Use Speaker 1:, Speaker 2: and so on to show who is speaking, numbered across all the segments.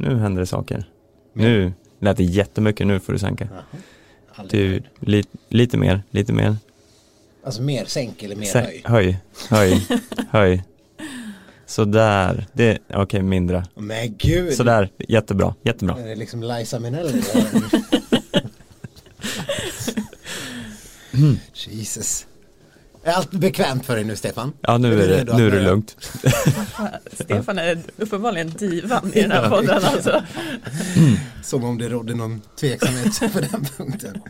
Speaker 1: nu händer det saker. Nu lät det jättemycket, nu får du sänka. Du, li, lite mer, lite mer.
Speaker 2: Alltså mer sänk eller mer
Speaker 1: Sä-
Speaker 2: höj?
Speaker 1: höj, höj, höj. Sådär, det, okej mindre.
Speaker 2: Men gud!
Speaker 1: Sådär, jättebra, jättebra.
Speaker 2: Är det liksom Liza Minnelli? Jesus. Är allt bekvämt för dig nu Stefan?
Speaker 1: Ja nu är det, nu är det lugnt.
Speaker 3: Stefan är uppenbarligen divan i den här podden alltså.
Speaker 2: Som om det rådde någon tveksamhet på den punkten.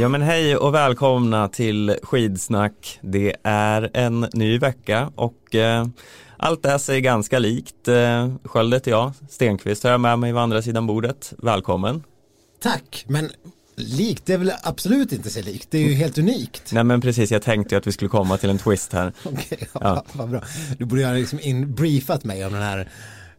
Speaker 1: Ja men hej och välkomna till Skidsnack. Det är en ny vecka och eh, allt är sig ganska likt. Eh, Sköld heter jag, Stenqvist har jag med mig på andra sidan bordet. Välkommen.
Speaker 2: Tack, men likt, det är väl absolut inte så likt. Det är ju helt unikt.
Speaker 1: Nej men precis, jag tänkte ju att vi skulle komma till en twist här.
Speaker 2: Okej, ja,
Speaker 1: Ja.
Speaker 2: vad bra. Du borde ha liksom in, briefat mig om den här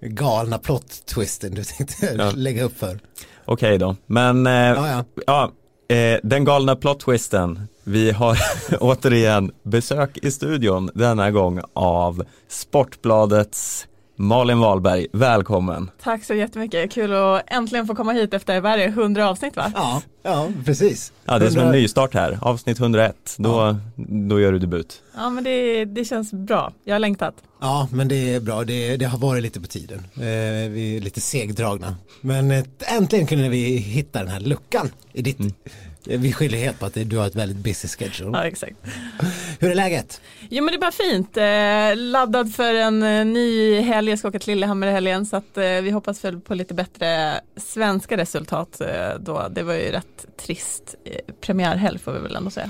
Speaker 2: galna plot-twisten du tänkte
Speaker 1: Ja.
Speaker 2: lägga upp för.
Speaker 1: Okej då, men eh,
Speaker 2: Ja, ja.
Speaker 1: ja, eh, den galna plot-twisten. Vi har återigen besök i studion denna gång av Sportbladets Malin Wahlberg. Välkommen.
Speaker 3: Tack så jättemycket, kul att äntligen få komma hit efter, vad är det, 100 avsnitt va?
Speaker 2: Ja, ja, precis.
Speaker 1: Ja, det är som en nystart här, avsnitt 101. Då, då gör du debut.
Speaker 3: Ja men det, det känns bra, jag har längtat.
Speaker 2: Ja, men det är bra. Det, det har varit lite på tiden. Eh, vi är lite segdragna. Men eh, äntligen kunde vi hitta den här luckan i ditt.
Speaker 1: Mm.
Speaker 2: Vi skyller helt på att du har ett väldigt busy schedule.
Speaker 3: Ja exakt.
Speaker 2: Hur är läget?
Speaker 3: Jo men det är bara fint, eh, laddad för en eh, ny helg, jag ska åka till Lillehammer i helgen så att eh, vi hoppas väl på lite bättre svenska resultat då. Det var ju rätt trist premiärhelg får vi väl ändå säga.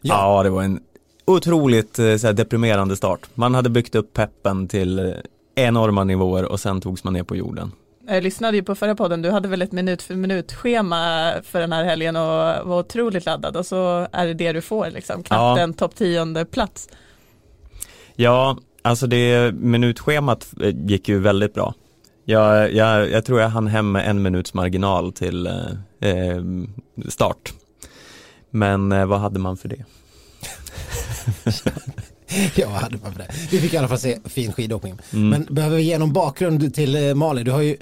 Speaker 1: Ja,
Speaker 2: Ja.
Speaker 1: det var en otroligt så här, deprimerande start. Man hade byggt upp peppen till enorma nivåer och sen togs man ner på jorden.
Speaker 3: Jag lyssnade ju på förra podden, du hade väl ett minut för minut schema för den här helgen och var otroligt laddad och så är det det du får liksom, knappt
Speaker 1: Ja.
Speaker 3: en topp tionde plats.
Speaker 1: Ja, alltså det minutschemat gick ju väldigt bra. Jag, jag, jag tror jag hann hem med en minuts marginal till eh, eh, start. Men eh, vad hade man för det?
Speaker 2: Ja, hade man för det. Vi fick i alla fall se fin skidåkning.
Speaker 1: Mm.
Speaker 2: Men behöver vi ge någon bakgrund till eh, Malin? Du har ju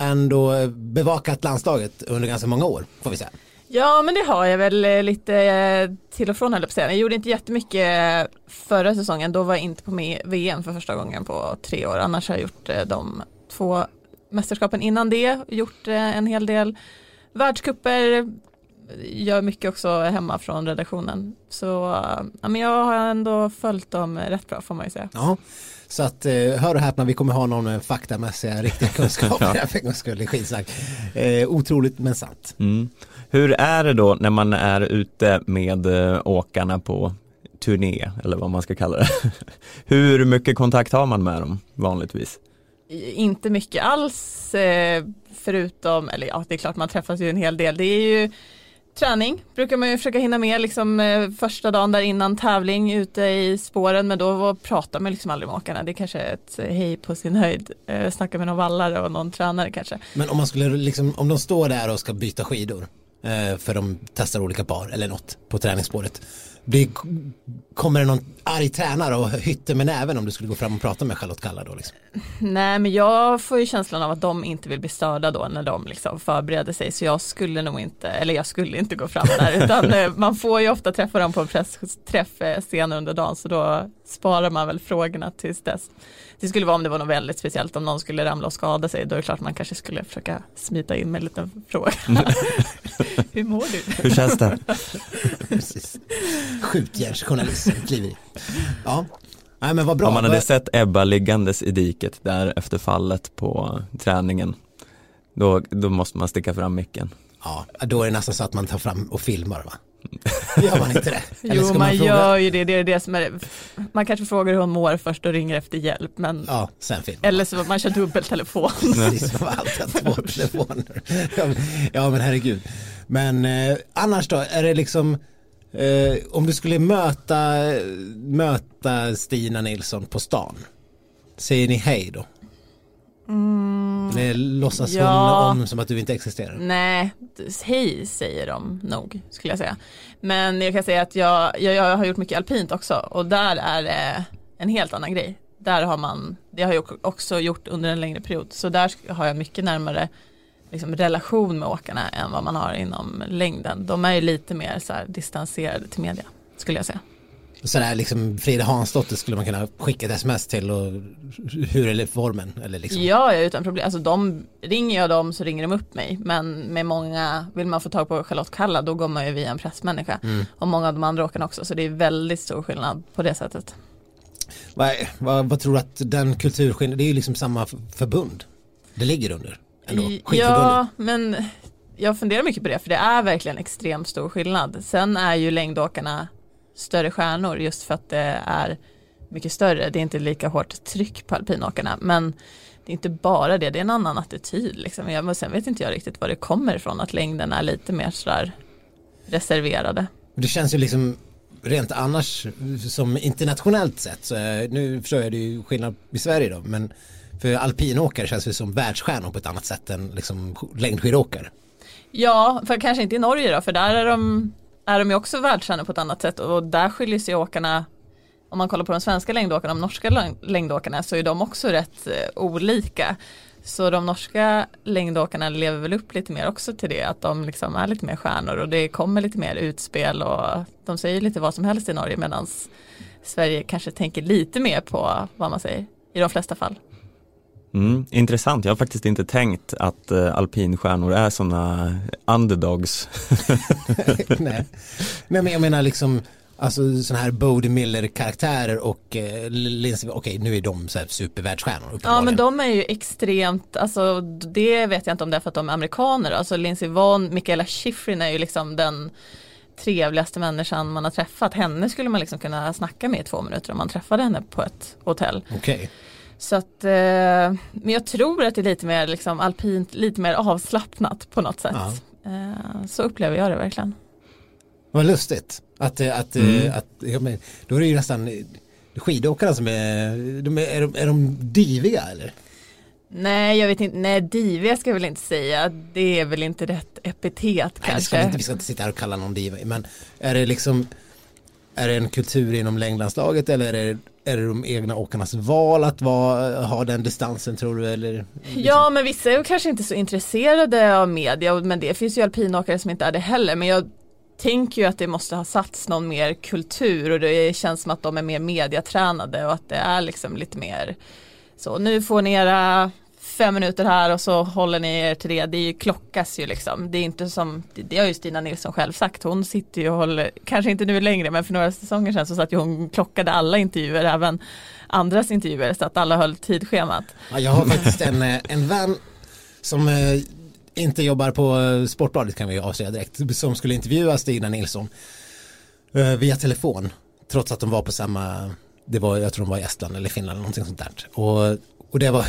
Speaker 2: ändå eh, bevakat landslaget under ganska många år, får vi säga.
Speaker 3: Ja men det har jag väl eh, lite till och från höll jag. Jag gjorde inte jättemycket förra säsongen, då var jag inte på med VM för första gången på tre år. Annars har jag gjort de två mästerskapen innan det, gjort en hel del världscuper, gör mycket också hemma från redaktionen. Så ja, men jag har ändå följt dem rätt bra får man ju säga.
Speaker 2: Ja, så att eh, hör och häpna, vi kommer ha någon eh, faktamässiga riktiga kunskaper här för en gångs skull i skidsnack. Eh, otroligt men sant.
Speaker 1: Mm. Hur är det då när man är ute med eh, åkarna på turné eller vad man ska kalla det? Hur mycket kontakt har man med dem vanligtvis?
Speaker 3: Inte mycket alls förutom, eller ja det är klart man träffas ju en hel del. Det är ju träning brukar man ju försöka hinna med liksom eh, första dagen där innan tävling ute i spåren men då pratar man liksom aldrig med åkarna. Det är kanske är ett eh, hej på sin höjd. Eh, snacka med någon vallare och någon tränare kanske.
Speaker 2: Men om man skulle liksom, om de står där och ska byta skidor eh, för de testar olika par eller något på träningsspåret. Blir, kommer det någon arg tränare och hytter med näven om du skulle gå fram och prata med Charlotte Kalla då liksom?
Speaker 3: Nej men jag får ju känslan av att de inte vill bli störda då när de liksom förbereder sig så jag skulle nog inte, eller jag skulle inte gå fram där utan eh, man får ju ofta träffa dem på en pressträff eh, senare under dagen så då sparar man väl frågorna tills dess. Det skulle vara om det var något väldigt speciellt om någon skulle ramla och skada sig då är det klart man kanske skulle försöka smita in med en liten fråga. Hur mår du?
Speaker 1: Hur känns det?
Speaker 2: Precis. Skjutjärnsjournalist kliver. Ja, nej men vad bra.
Speaker 1: Om man hade sett Ebba liggandes i diket där efter fallet på träningen då, då måste man sticka fram micken.
Speaker 2: Ja, då är det nästan så att man tar fram och filmar va? Gör man inte det?
Speaker 3: Jo man,
Speaker 2: fråga-
Speaker 3: gör ju det, det är det som är Man kanske frågar hur hon mår först och ringer efter hjälp men
Speaker 2: Ja, sen filmar
Speaker 3: Eller så man kör dubbeltelefon.
Speaker 2: Precis, man har alltid två telefoner. Ja, men- Ja men herregud. Men eh, annars då, är det liksom eh, om du skulle möta, möta Stina Nilsson på stan, säger ni hej då?
Speaker 3: Mm,
Speaker 2: Eller låtsas
Speaker 3: ja.
Speaker 2: hon om som att du inte existerar?
Speaker 3: nej, hej säger de nog skulle jag säga. Men jag kan säga att jag, jag, jag har gjort mycket alpint också och där är det en helt annan grej. Där har man, det har jag också gjort under en längre period, så där har jag mycket närmare liksom, relation med åkarna än vad man har inom längden. De är ju lite mer så här, distanserade till media, skulle jag säga.
Speaker 2: Sådär liksom Frida Hansdotter skulle man kunna skicka ett sms till och hur är formen? Eller liksom.
Speaker 3: Ja, utan problem. Alltså de, ringer jag dem så ringer de upp mig. Men med många, vill man få tag på Charlotte Kalla då går man ju via en pressmänniska.
Speaker 2: Mm.
Speaker 3: Och många av de andra åkarna också. Så det är väldigt stor skillnad på det sättet.
Speaker 2: Vad, vad, vad tror du att den kulturskillnaden, det är ju liksom samma förbund det ligger under ändå.
Speaker 3: Ja, men jag funderar mycket på det. För det är verkligen extremt stor skillnad. Sen är ju längdåkarna större stjärnor just för att det är mycket större. Det är inte lika hårt tryck på alpinåkarna. Men det är inte bara det, det är en annan attityd. Liksom. Jag, sen vet inte jag riktigt var det kommer ifrån att längden är lite mer sådär reserverade.
Speaker 2: Det känns ju liksom rent annars som internationellt sett så är, nu förstår jag det är ju skillnad i Sverige då men för alpinåkare känns det som världsstjärnor på ett annat sätt än liksom längdskidåkare.
Speaker 3: Ja, för kanske inte i Norge då, för där är de, är de ju också världsstjärnor på ett annat sätt och där skiljer sig åkarna, om man kollar på de svenska längdåkarna och de norska längdåkarna så är de också rätt eh, olika. Så de norska längdåkarna lever väl upp lite mer också till det, att de liksom är lite mer stjärnor och det kommer lite mer utspel och de säger lite vad som helst i Norge medan Sverige kanske tänker lite mer på vad man säger i de flesta fall.
Speaker 1: Mm, intressant, jag har faktiskt inte tänkt att eh, alpinstjärnor är sådana underdogs.
Speaker 2: Nej. Men jag menar liksom Alltså sådana här Bodie Miller karaktärer och eh, Lindsey, okej nu är de så här supervärldsstjärnor
Speaker 3: Ja men de är ju extremt, alltså det vet jag inte om det är för att de är amerikaner, alltså Lindsey Vonn, Michaela Schifrin är ju liksom den trevligaste människan man har träffat. Henne skulle man liksom kunna snacka med i två minuter om man träffade henne på ett hotell.
Speaker 2: Okej.
Speaker 3: Så att, eh, men jag tror att det är lite mer liksom alpint, lite mer avslappnat på något sätt. Eh, så upplever jag det verkligen.
Speaker 2: Vad lustigt. Att, eh, att,
Speaker 1: Mm.
Speaker 2: eh, att ja, men, då är det ju nästan skidåkarna som är, de är, är, de, är de diviga eller?
Speaker 3: Nej, jag vet inte, nej diviga ska jag väl inte säga, det är väl inte rätt epitet
Speaker 2: Nej, det ska
Speaker 3: kanske.
Speaker 2: vi, inte, vi ska inte sitta här och kalla någon diva. Men är det liksom, är det en kultur inom längdlandslaget eller är det, är det de egna åkarnas val att vara, ha den distansen tror du? Eller,
Speaker 3: Ja men vissa är kanske inte så intresserade av media men det finns ju alpinåkare som inte är det heller men jag tänker ju att det måste ha satts någon mer kultur och det känns som att de är mer mediatränade och att det är liksom lite mer så nu får ni era fem minuter här och så håller ni er till det. Det är ju klockas ju liksom. Det är inte som, det, det har ju Stina Nilsson själv sagt. Hon sitter ju och håller, kanske inte nu längre men för några säsonger sedan så satt ju hon klockade alla intervjuer, även andras intervjuer så att alla höll tidschemat.
Speaker 2: Ja, jag har faktiskt en, eh, en vän som eh, inte jobbar på eh, Sportbladet kan vi ju avslöja direkt, som skulle intervjua Stina Nilsson via telefon, trots att de var på samma, det var, jag tror de var i Estland eller Finland eller någonting sånt där. Och, och det var,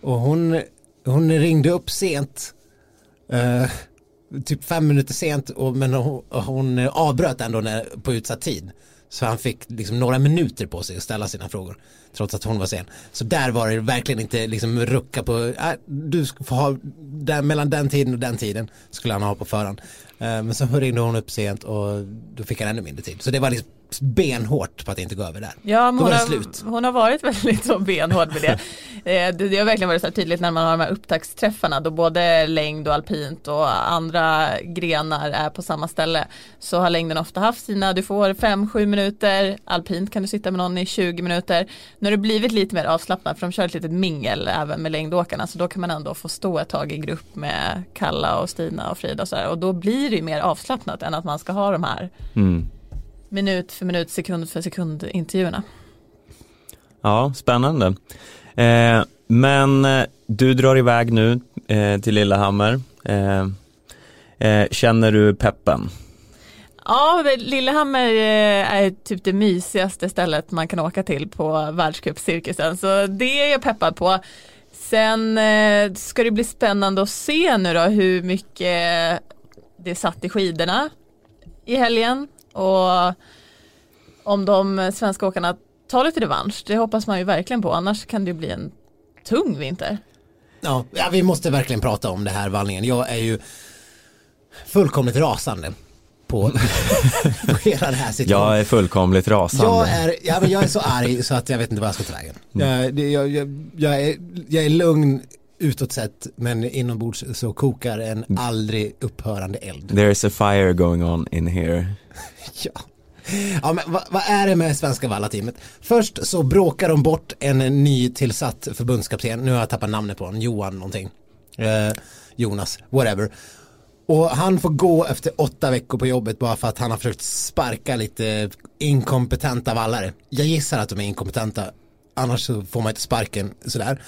Speaker 2: och hon, hon ringde upp sent, eh, typ fem minuter sent, och, men hon, hon avbröt ändå när, på utsatt tid. Så han fick liksom några minuter på sig att ställa sina frågor. Trots att hon var sen. Så där var det verkligen inte liksom rucka på, äh, du ska få ha, där, mellan den tiden och den tiden skulle han ha på förhand. Eh, men så ringde hon upp sent och då fick han ännu mindre tid. Så det var liksom benhårt på att inte gå över där.
Speaker 3: Ja, hon, har,
Speaker 2: slut.
Speaker 3: hon har varit väldigt så benhård med det. Eh, det. Det har verkligen varit så här tydligt när man har de här upptaktsträffarna då både längd och alpint och andra grenar är på samma ställe. Så har längden ofta haft sina, du får 5-7 minuter, alpint kan du sitta med någon i 20 minuter. Nu har det blivit lite mer avslappnat för de kör ett litet mingel även med längdåkarna så då kan man ändå få stå ett tag i grupp med Kalla och Stina och Frida och så här. och då blir det ju mer avslappnat än att man ska ha de här
Speaker 1: Mm.
Speaker 3: Minut för minut, sekund för sekund intervjuerna.
Speaker 1: Ja, spännande. Eh, men eh, du drar iväg nu eh, till Lillehammer. Eh, eh, känner du peppen?
Speaker 3: Ja, Lillehammer eh, är typ det mysigaste stället man kan åka till på världscupcirkusen. Så det är jag peppad på. Sen ska det bli spännande att se nu då hur mycket det satt i skidorna i helgen. Och om de svenska åkarna tar lite revansch. Det hoppas man ju verkligen på. Annars kan det ju bli en tung vinter.
Speaker 2: Ja, ja, vi måste verkligen prata om det här vallningen. Jag är ju fullkomligt rasande på, på hela det här situationen.
Speaker 1: Jag är fullkomligt rasande.
Speaker 2: Jag är, ja, men jag är så arg så att jag vet inte vad jag ska ta vägen. Jag, det- jag, jag, jag, är, jag är lugn utåt sett men inombords så kokar en aldrig upphörande eld.
Speaker 1: There's a fire going on in here.
Speaker 2: Ja. Ja men vad, vad är det med svenska vallateamet? Först så bråkar de bort en ny tillsatt förbundskapten, nu har jag tappat namnet på honom, Johan någonting. Eh, Jonas, whatever. Och han får gå efter åtta veckor på jobbet bara för att han har försökt sparka lite inkompetenta vallare. Jag gissar att de är inkompetenta, annars så får man inte sparken sådär.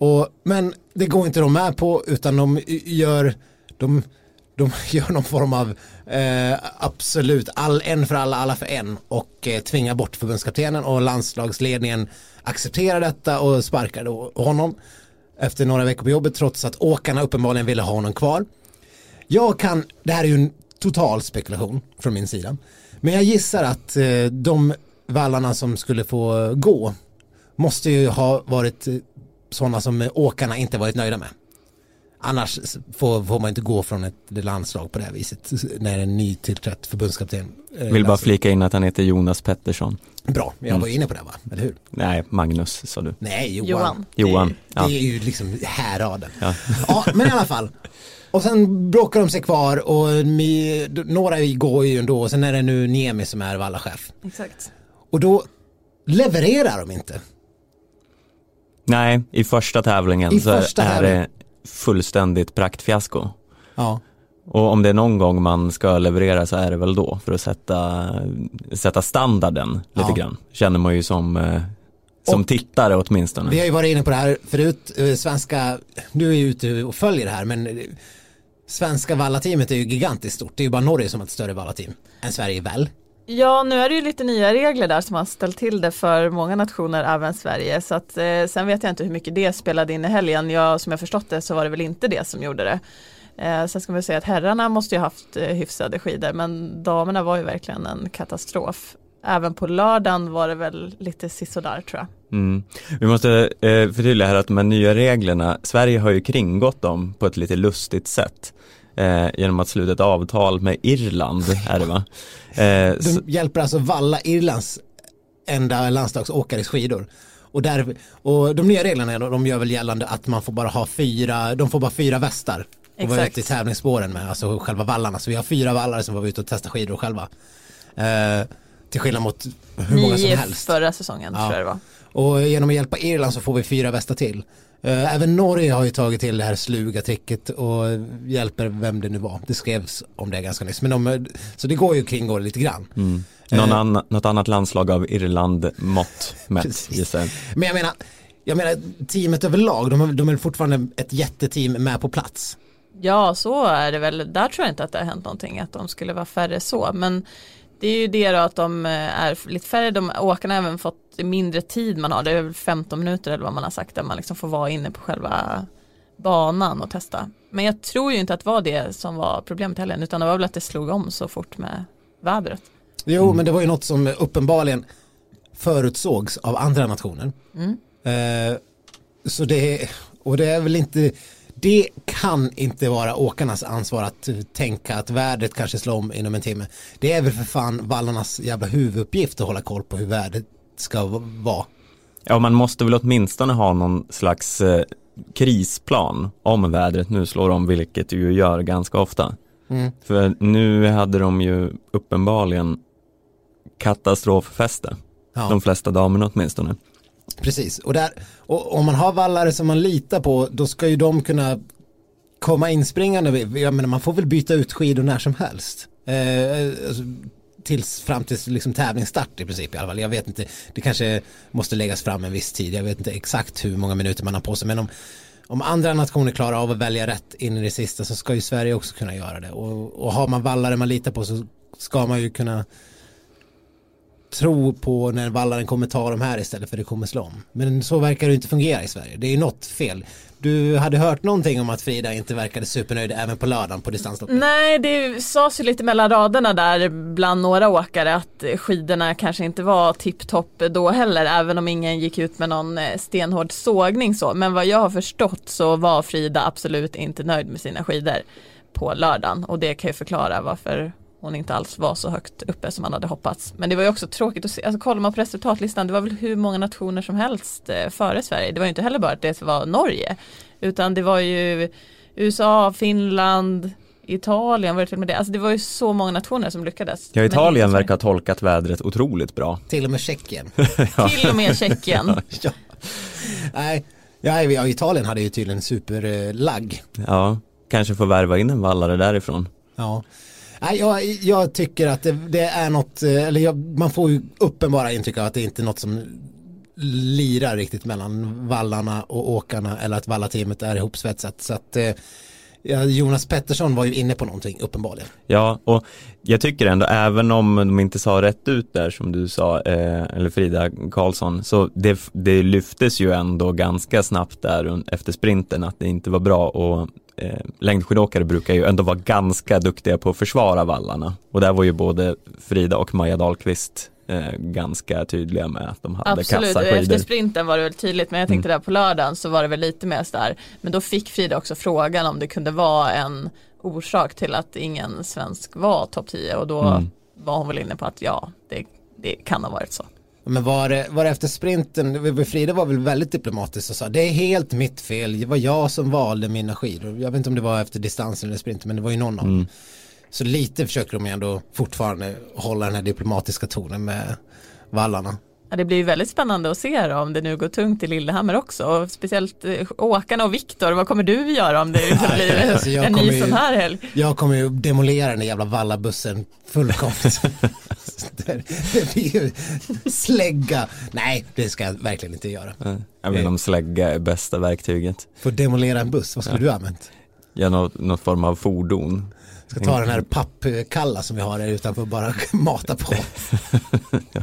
Speaker 2: Och, men det går inte de med på utan de gör, de, de gör någon form av eh, absolut all, en för alla, alla för en och eh, tvingar bort förbundskaptenen och landslagsledningen accepterar detta och sparkar då honom efter några veckor på jobbet trots att åkarna uppenbarligen ville ha honom kvar. Jag kan, det här är ju en total spekulation från min sida, men jag gissar att eh, de vallarna som skulle få gå måste ju ha varit eh, sådana som åkarna inte varit nöjda med. Annars får, får man inte gå från ett landslag på det här viset när en ny tillträtt förbundskapten. eh,
Speaker 1: Vill bara
Speaker 2: landslag-
Speaker 1: flika in att han heter Jonas Pettersson.
Speaker 2: Bra, jag var inne på det va, eller hur?
Speaker 1: Nej, Magnus sa du.
Speaker 2: Nej, Johan.
Speaker 3: Johan.
Speaker 1: Johan,
Speaker 2: Det,
Speaker 1: ja.
Speaker 2: det är ju liksom häraden.
Speaker 1: Ja.
Speaker 2: Ja, men i alla fall. Och sen bråkar de sig kvar och mi, några går ju ändå och sen är det nu Niemi som är vallachef.
Speaker 3: Exakt.
Speaker 2: Och då levererar de inte.
Speaker 1: Nej, i första tävlingen
Speaker 2: I
Speaker 1: så är-
Speaker 2: första
Speaker 1: är det fullständigt praktfiasko.
Speaker 2: Ja.
Speaker 1: Och om det är någon gång man ska leverera så är det väl då för att sätta, sätta standarden lite
Speaker 2: Ja.
Speaker 1: grann. Känner man ju som, eh, som
Speaker 2: Och-
Speaker 1: tittare åtminstone.
Speaker 2: Vi har ju varit inne på det här förut, eh, svenska, du är ju ute och följer det här men eh, svenska vallateamet är ju gigantiskt stort. Det är ju bara Norge som har ett större vallateam än Sverige väl?
Speaker 3: Ja, nu är det ju lite nya regler där som har ställt till det för många nationer, även Sverige. Så att, eh, sen vet jag inte hur mycket det spelade in i helgen. Jag, som jag förstått det så var det väl inte det som gjorde det. Eh, sen ska man säga att herrarna måste ju haft eh, hyfsade skidor, men damerna var ju verkligen en katastrof. Även på lördagen var det väl lite sisådär tror jag.
Speaker 1: Mm. Vi måste eh, förtydliga här att de här nya reglerna, Sverige har ju kringgått dem på ett lite lustigt sätt. Eh, genom att sluta ett avtal med Irland, är det va? Eh,
Speaker 2: De
Speaker 1: så,
Speaker 2: hjälper alltså valla Irlands enda landslagsåkares skidor. Och, där, och de nya reglerna de gör väl gällande att man får bara ha fyra, de får bara fyra västar. Och vara
Speaker 3: Exakt.
Speaker 2: ute i tävlingsspåren med, alltså själva vallarna. Så vi har fyra vallare som var ute och testade skidor själva. Eh, till skillnad mot hur många som
Speaker 3: Nio
Speaker 2: helst.
Speaker 3: förra säsongen
Speaker 2: Ja.
Speaker 3: tror jag det var.
Speaker 2: Och genom att hjälpa Irland så får vi fyra västar till. Eh, Även Norge har ju tagit till det här sluga tricket och hjälper vem det nu var. Det skrevs om det ganska nyss. Men de, så det går ju kring det lite grann.
Speaker 1: mm. Någon
Speaker 2: Eh.
Speaker 1: annan, något annat landslag av Irland-mått mätt
Speaker 2: Precis.
Speaker 1: gissar.
Speaker 2: Men jag menar, jag menar teamet överlag, de, är- de är fortfarande ett jätteteam med på plats.
Speaker 3: Ja, så är det väl. Där tror jag inte att det har hänt någonting, att de skulle vara färre så. Men det är ju det då att de eh, är lite färre. De, åkarna har även fått mindre tid man har. Det är väl 15 minuter eller vad man har sagt där man liksom får vara inne på själva banan och testa. Men jag tror ju inte att det var det som var problemet heller, utan det var väl att det slog om så fort med vädret.
Speaker 2: Jo, men det var ju något som uppenbarligen förutsågs av andra nationer.
Speaker 3: Mm.
Speaker 2: Eh, så det, och det är väl inte, det kan inte vara åkarnas ansvar att tänka att vädret kanske slår om inom en timme. Det är väl för fan vallarnas jävla huvuduppgift att hålla koll på hur vädret ska vara.
Speaker 1: Ja, man måste väl åtminstone ha någon slags eh, krisplan om vädret nu slår om, vilket det ju gör ganska ofta.
Speaker 2: Mm.
Speaker 1: För nu hade de ju uppenbarligen katastroffäste,
Speaker 2: Ja.
Speaker 1: de flesta damerna åtminstone.
Speaker 2: Precis, och, där, och om man har vallare som man litar på då ska ju de kunna komma inspringande. Jag menar man får väl byta ut skidor när som helst. Eh, alltså, tills fram till liksom tävlingsstart i princip i alla fall. Jag vet inte, det kanske måste läggas fram en viss tid. Jag vet inte exakt hur många minuter man har på sig. Men om, om andra nationer klarar av att välja rätt in i det sista så ska ju Sverige också kunna göra det. Och, och har man vallare man litar på så ska man ju kunna tro på när vallaren kommer ta de här istället för det kommer slå om. Men så verkar det inte fungera i Sverige. Det är något fel. Du hade hört någonting om att Frida inte verkade supernöjd även på lördagen på distansloppet?
Speaker 3: Nej, det sades ju lite mellan raderna där bland några åkare att skidorna kanske inte var tipptopp då heller, även om ingen gick ut med någon eh, stenhård sågning så. Men vad jag har förstått så var Frida absolut inte nöjd med sina skidor på lördagen och det kan ju förklara varför hon inte alls var så högt uppe som man hade hoppats. Men det var ju också tråkigt att se, alltså kollar man på resultatlistan, det var väl hur många nationer som helst eh, före Sverige. Det var ju inte heller bara att det var Norge, utan det var ju USA, Finland, Italien var det till och med det. Alltså det var ju så många nationer som lyckades.
Speaker 1: Ja, Italien verkar ha tolkat vädret otroligt bra.
Speaker 2: Till och med Tjeckien.
Speaker 3: Till och med Tjeckien.
Speaker 2: ja. Nej, ja, Italien hade ju tydligen superlagg.
Speaker 1: Ja, kanske får värva in en vallare därifrån.
Speaker 2: Ja. Nej, jag, jag tycker att det, det är något, eh, eller jag, man får ju uppenbara intryck av att det inte är något som lirar riktigt mellan vallarna och åkarna eller att vallateamet är ihopsvetsat. Så att eh, Ja, Jonas Pettersson var ju inne på någonting uppenbarligen.
Speaker 1: Ja, och jag tycker ändå, även om de inte sa rätt ut där som du sa, eh, eller Frida Karlsson, så det, det lyftes ju ändå ganska snabbt där efter sprinten att det inte var bra och eh, längdskidåkare brukar ju ändå vara ganska duktiga på att försvara vallarna. Och där var ju både Frida och Maja Dahlqvist eh, ganska tydliga med att de hade
Speaker 3: Absolut,
Speaker 1: kassaskidor.
Speaker 3: efter sprinten var det väl tydligt men jag tänkte mm. där på lördagen så var det väl lite mer sådär men då fick Frida också frågan om det kunde vara en orsak till att ingen svensk var topp 10 och då mm. var hon väl inne på att ja det, det kan ha varit så.
Speaker 2: Men var det, var det efter sprinten, Frida var väl väldigt diplomatisk och sa det är helt mitt fel, det var jag som valde mina skidor. Jag vet inte om det var efter distansen eller sprinten men det var ju någon av dem. Mm. Så lite försöker de ändå fortfarande hålla den här diplomatiska tonen med vallarna.
Speaker 3: Ja, det blir väldigt spännande att se då, om det nu går tungt i Lillehammer också. Och speciellt eh, åkarna och Viktor, vad kommer du göra om det blir alltså en ny ju, sån här helg?
Speaker 2: Jag kommer ju demolera den jävla vallabussen fullkomligt. det, det blir ju slägga. Nej, det ska jag verkligen inte göra.
Speaker 1: Jag vet om slägga är bästa verktyget.
Speaker 2: För att demolera en buss, vad skulle ja. du använt?
Speaker 1: Ja, någon, någon form av fordon.
Speaker 2: Ska ta den här pappkalla som vi har här utanför och bara mata på.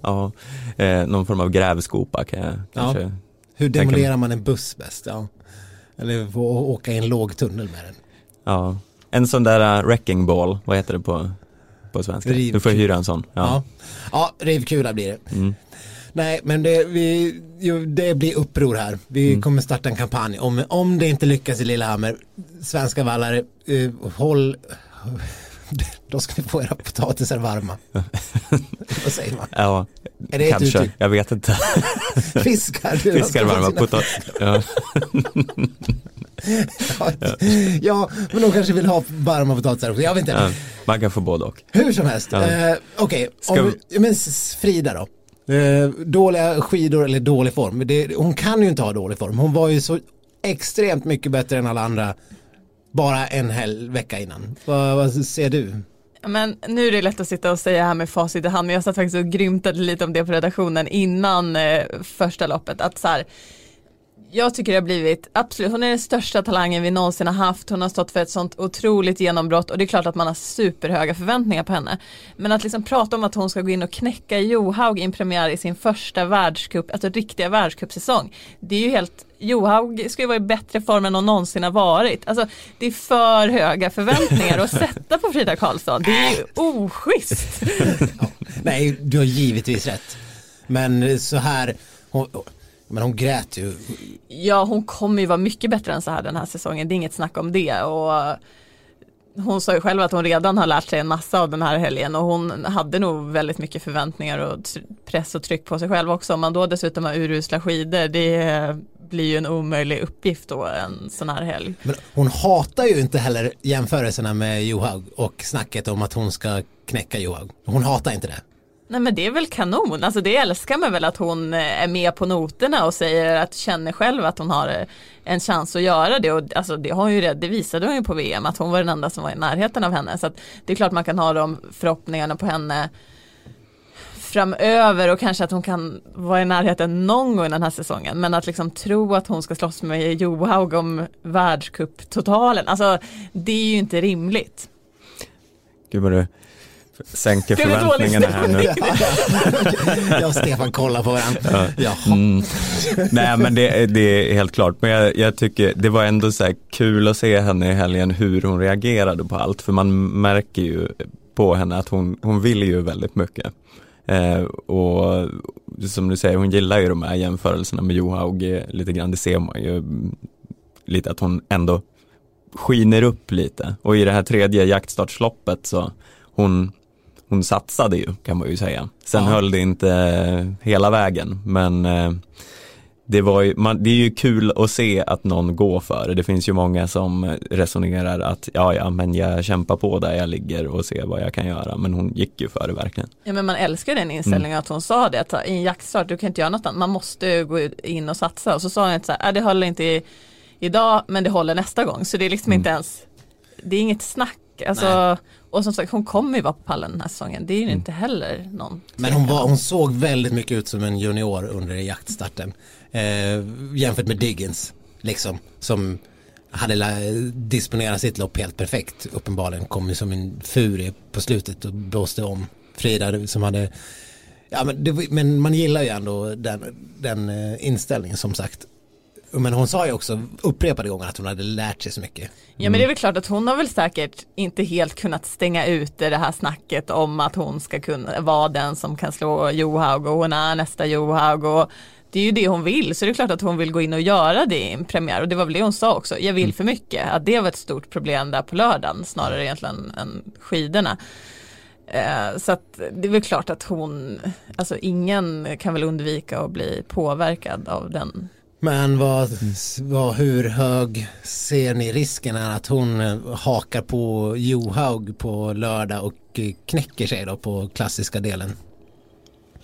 Speaker 1: ja, eh, någon form av grävskopa kan jag kanske. Ja.
Speaker 2: Hur demolerar man en buss bäst? Ja. Eller åka i en låg tunnel med den.
Speaker 1: Ja, en sån där uh, wrecking ball, vad heter det på, på svenska? Rivkula. Du får hyra en sån.
Speaker 2: Ja, ja. ja rivkula blir det. Mm. Nej, men det, vi, jo, det blir uppror här. Vi mm. kommer starta en kampanj. Om, om det inte lyckas i Lillehammer, svenska vallare, uh, håll då ska ni få era potatisar varma. Vad säger man?
Speaker 1: Ja, är det kanske. Ett jag vet inte.
Speaker 2: Fiskar.
Speaker 1: Fiskar varma potatisar. Ja.
Speaker 2: ja, ja, men de kanske vill ha varma potatisar också. Jag vet inte. Ja,
Speaker 1: man kan få både och.
Speaker 2: Hur som helst. Ja. Eh, Okej, okay. vi... men Frida då. Eh, dåliga skidor eller dålig form. Det, hon kan ju inte ha dålig form. Hon var ju så extremt mycket bättre än alla andra bara en hel vecka innan. Vad, vad ser du?
Speaker 3: Men nu är det lätt att sitta och säga här med facit i hand, men jag satt faktiskt och grymtade lite om det på redaktionen innan eh, första loppet. Att så här, jag tycker det har blivit, absolut, hon är den största talangen vi någonsin har haft. Hon har stått för ett sånt otroligt genombrott och det är klart att man har superhöga förväntningar på henne. Men att liksom prata om att hon ska gå in och knäcka Johaug i en premiär i sin första världscup, alltså riktiga världscupsäsong. Det är ju helt, Johaug ska ju vara i bättre form än hon någonsin har varit. Alltså det är för höga förväntningar att sätta på Frida Karlsson. Det är ju oschysst.
Speaker 2: ja, nej, du har givetvis rätt. Men så här, hon, men hon grät ju.
Speaker 3: Ja, hon kommer ju vara mycket bättre än så här den här säsongen. Det är inget snack om det. Och hon sa ju själv att hon redan har lärt sig en massa av den här helgen och hon hade nog väldigt mycket förväntningar och press och tryck på sig själv också. Om man då dessutom har urusla skidor, det blir ju en omöjlig uppgift då en sån här helg.
Speaker 2: Men hon hatar ju inte heller jämförelserna med Johaug och snacket om att hon ska knäcka Johaug. Hon hatar inte det.
Speaker 3: Nej men det är väl kanon, alltså det älskar man väl att hon eh, är med på noterna och säger att känner själv att hon har eh, en chans att göra det. Och alltså det, har ju, det visade hon ju på VM att hon var den enda som var i närheten av henne. Så att det är klart man kan ha de förhoppningarna på henne framöver och kanske att hon kan vara i närheten någon gång den här säsongen. Men att liksom tro att hon ska slåss med Johaug om världscuptotalen alltså det är ju inte rimligt.
Speaker 1: Gud vad du sänker förväntningarna här nu.
Speaker 2: Ja, jag och Stefan kollar på varandra. Jaha.
Speaker 1: Mm. Nej men det, det är helt klart, men jag, jag tycker det var ändå så här kul att se henne i helgen hur hon reagerade på allt, för man märker ju på henne att hon, hon vill ju väldigt mycket. Eh, och som du säger, hon gillar ju de här jämförelserna med Johaug eh, lite grann, det ser man ju mm, lite att hon ändå skiner upp lite. Och i det här tredje jaktstartsloppet så hon, hon satsade ju kan man ju säga. Sen
Speaker 2: Ja.
Speaker 1: höll det inte eh, hela vägen men eh, det, var ju, man, det är ju kul att se att någon går för det. Det finns ju många som resonerar att ja, ja, men jag kämpar på där jag ligger och ser vad jag kan göra. Men hon gick ju för det verkligen.
Speaker 3: Ja men man älskar den inställningen
Speaker 1: Mm.
Speaker 3: att hon sa det, att i en jaktstart du kan inte göra något annat, man måste gå in och satsa och så sa hon inte så här, "Äh, det håller inte i, idag men det håller nästa gång så det är liksom
Speaker 1: Mm.
Speaker 3: inte ens, det är inget snack, alltså, och som sagt hon kommer ju vara på pallen den här säsongen, det är ju
Speaker 1: Mm.
Speaker 3: inte heller någon
Speaker 2: Men hon, var, hon såg väldigt mycket ut som en junior under jaktstarten. Eh, jämfört med Diggins, liksom. Som hade disponerat sitt lopp helt perfekt. Uppenbarligen kom ju som en furie på slutet och blåste om. Frida som hade, ja men, det, men man gillar ju ändå den, den eh, inställningen som sagt. Men hon sa ju också upprepade gånger att hon hade lärt sig så mycket.
Speaker 3: Ja men det är väl klart att hon har väl säkert inte helt kunnat stänga ute det här snacket om att hon ska kunna vara den som kan slå Johaug och hon är nästa Johaug och det är ju det hon vill. Så det är klart att hon vill gå in och göra det i en premiär och det var väl det hon sa också, jag vill för mycket, att det var ett stort problem där på lördagen snarare egentligen än skidorna. Eh, Så att det är väl klart att hon, alltså ingen kan väl undvika att bli påverkad av den
Speaker 2: Men vad, vad, hur hög ser ni risken är att hon eh, hakar på Johaug på lördag och eh, knäcker sig då på klassiska delen?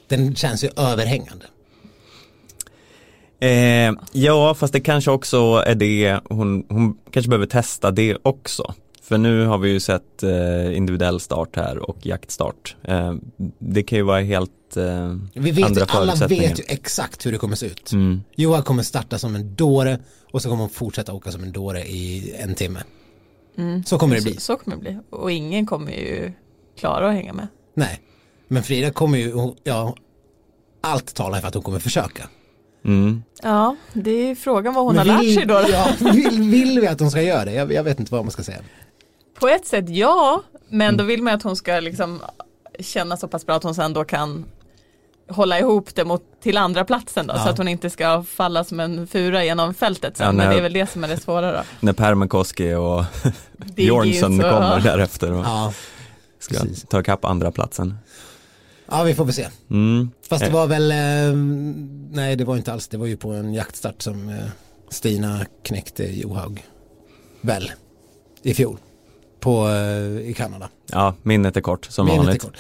Speaker 2: Den känns ju överhängande.
Speaker 1: Eh, ja, fast det kanske också är det, hon, hon kanske behöver testa det också. För nu har vi ju sett eh, individuell start här och jaktstart. Eh, det kan ju vara helt eh,
Speaker 2: Vi vet ju,
Speaker 1: andra
Speaker 2: alla vet ju exakt hur det kommer se ut.
Speaker 1: Mm.
Speaker 2: Johaug kommer starta som en dåre och så kommer hon fortsätta åka som en dåre i en timme. Så kommer det bli.
Speaker 3: Så, så kommer det bli. Och ingen kommer ju klara att hänga med.
Speaker 2: Nej, men Frida kommer ju, ja, allt talar för att hon kommer försöka.
Speaker 1: Mm.
Speaker 3: Ja, det är frågan vad hon
Speaker 2: Men
Speaker 3: har lärt
Speaker 2: vill-
Speaker 3: sig då.
Speaker 2: Ja, vill, vill vi att hon ska göra det? Jag, jag vet inte vad man ska säga.
Speaker 3: På ett sätt ja, men
Speaker 2: Mm.
Speaker 3: då vill man att hon ska liksom känna så pass bra att hon sen då kan hålla ihop det mot, till andra platsen då,
Speaker 2: Ja.
Speaker 3: så att hon inte ska falla som en fura genom fältet sen.
Speaker 1: Ja,
Speaker 3: men
Speaker 1: nej.
Speaker 3: det är väl det som är det svåra då.
Speaker 1: När Permakoski och
Speaker 3: och-
Speaker 1: kommer
Speaker 3: ja.
Speaker 1: därefter och
Speaker 2: Ja,
Speaker 1: ska
Speaker 2: precis.
Speaker 1: ta ikapp andra platsen.
Speaker 2: ja vi får väl se.
Speaker 1: Mm.
Speaker 2: Fast det
Speaker 1: Eh,
Speaker 2: var väl, eh, nej det var inte alls, det var ju på en jaktstart som eh, Stina knäckte Johaug. Väl, i fjol. På, eh, i Kanada.
Speaker 1: Ja, minnet är kort som
Speaker 2: Minnet är
Speaker 1: vanligt.
Speaker 2: kort.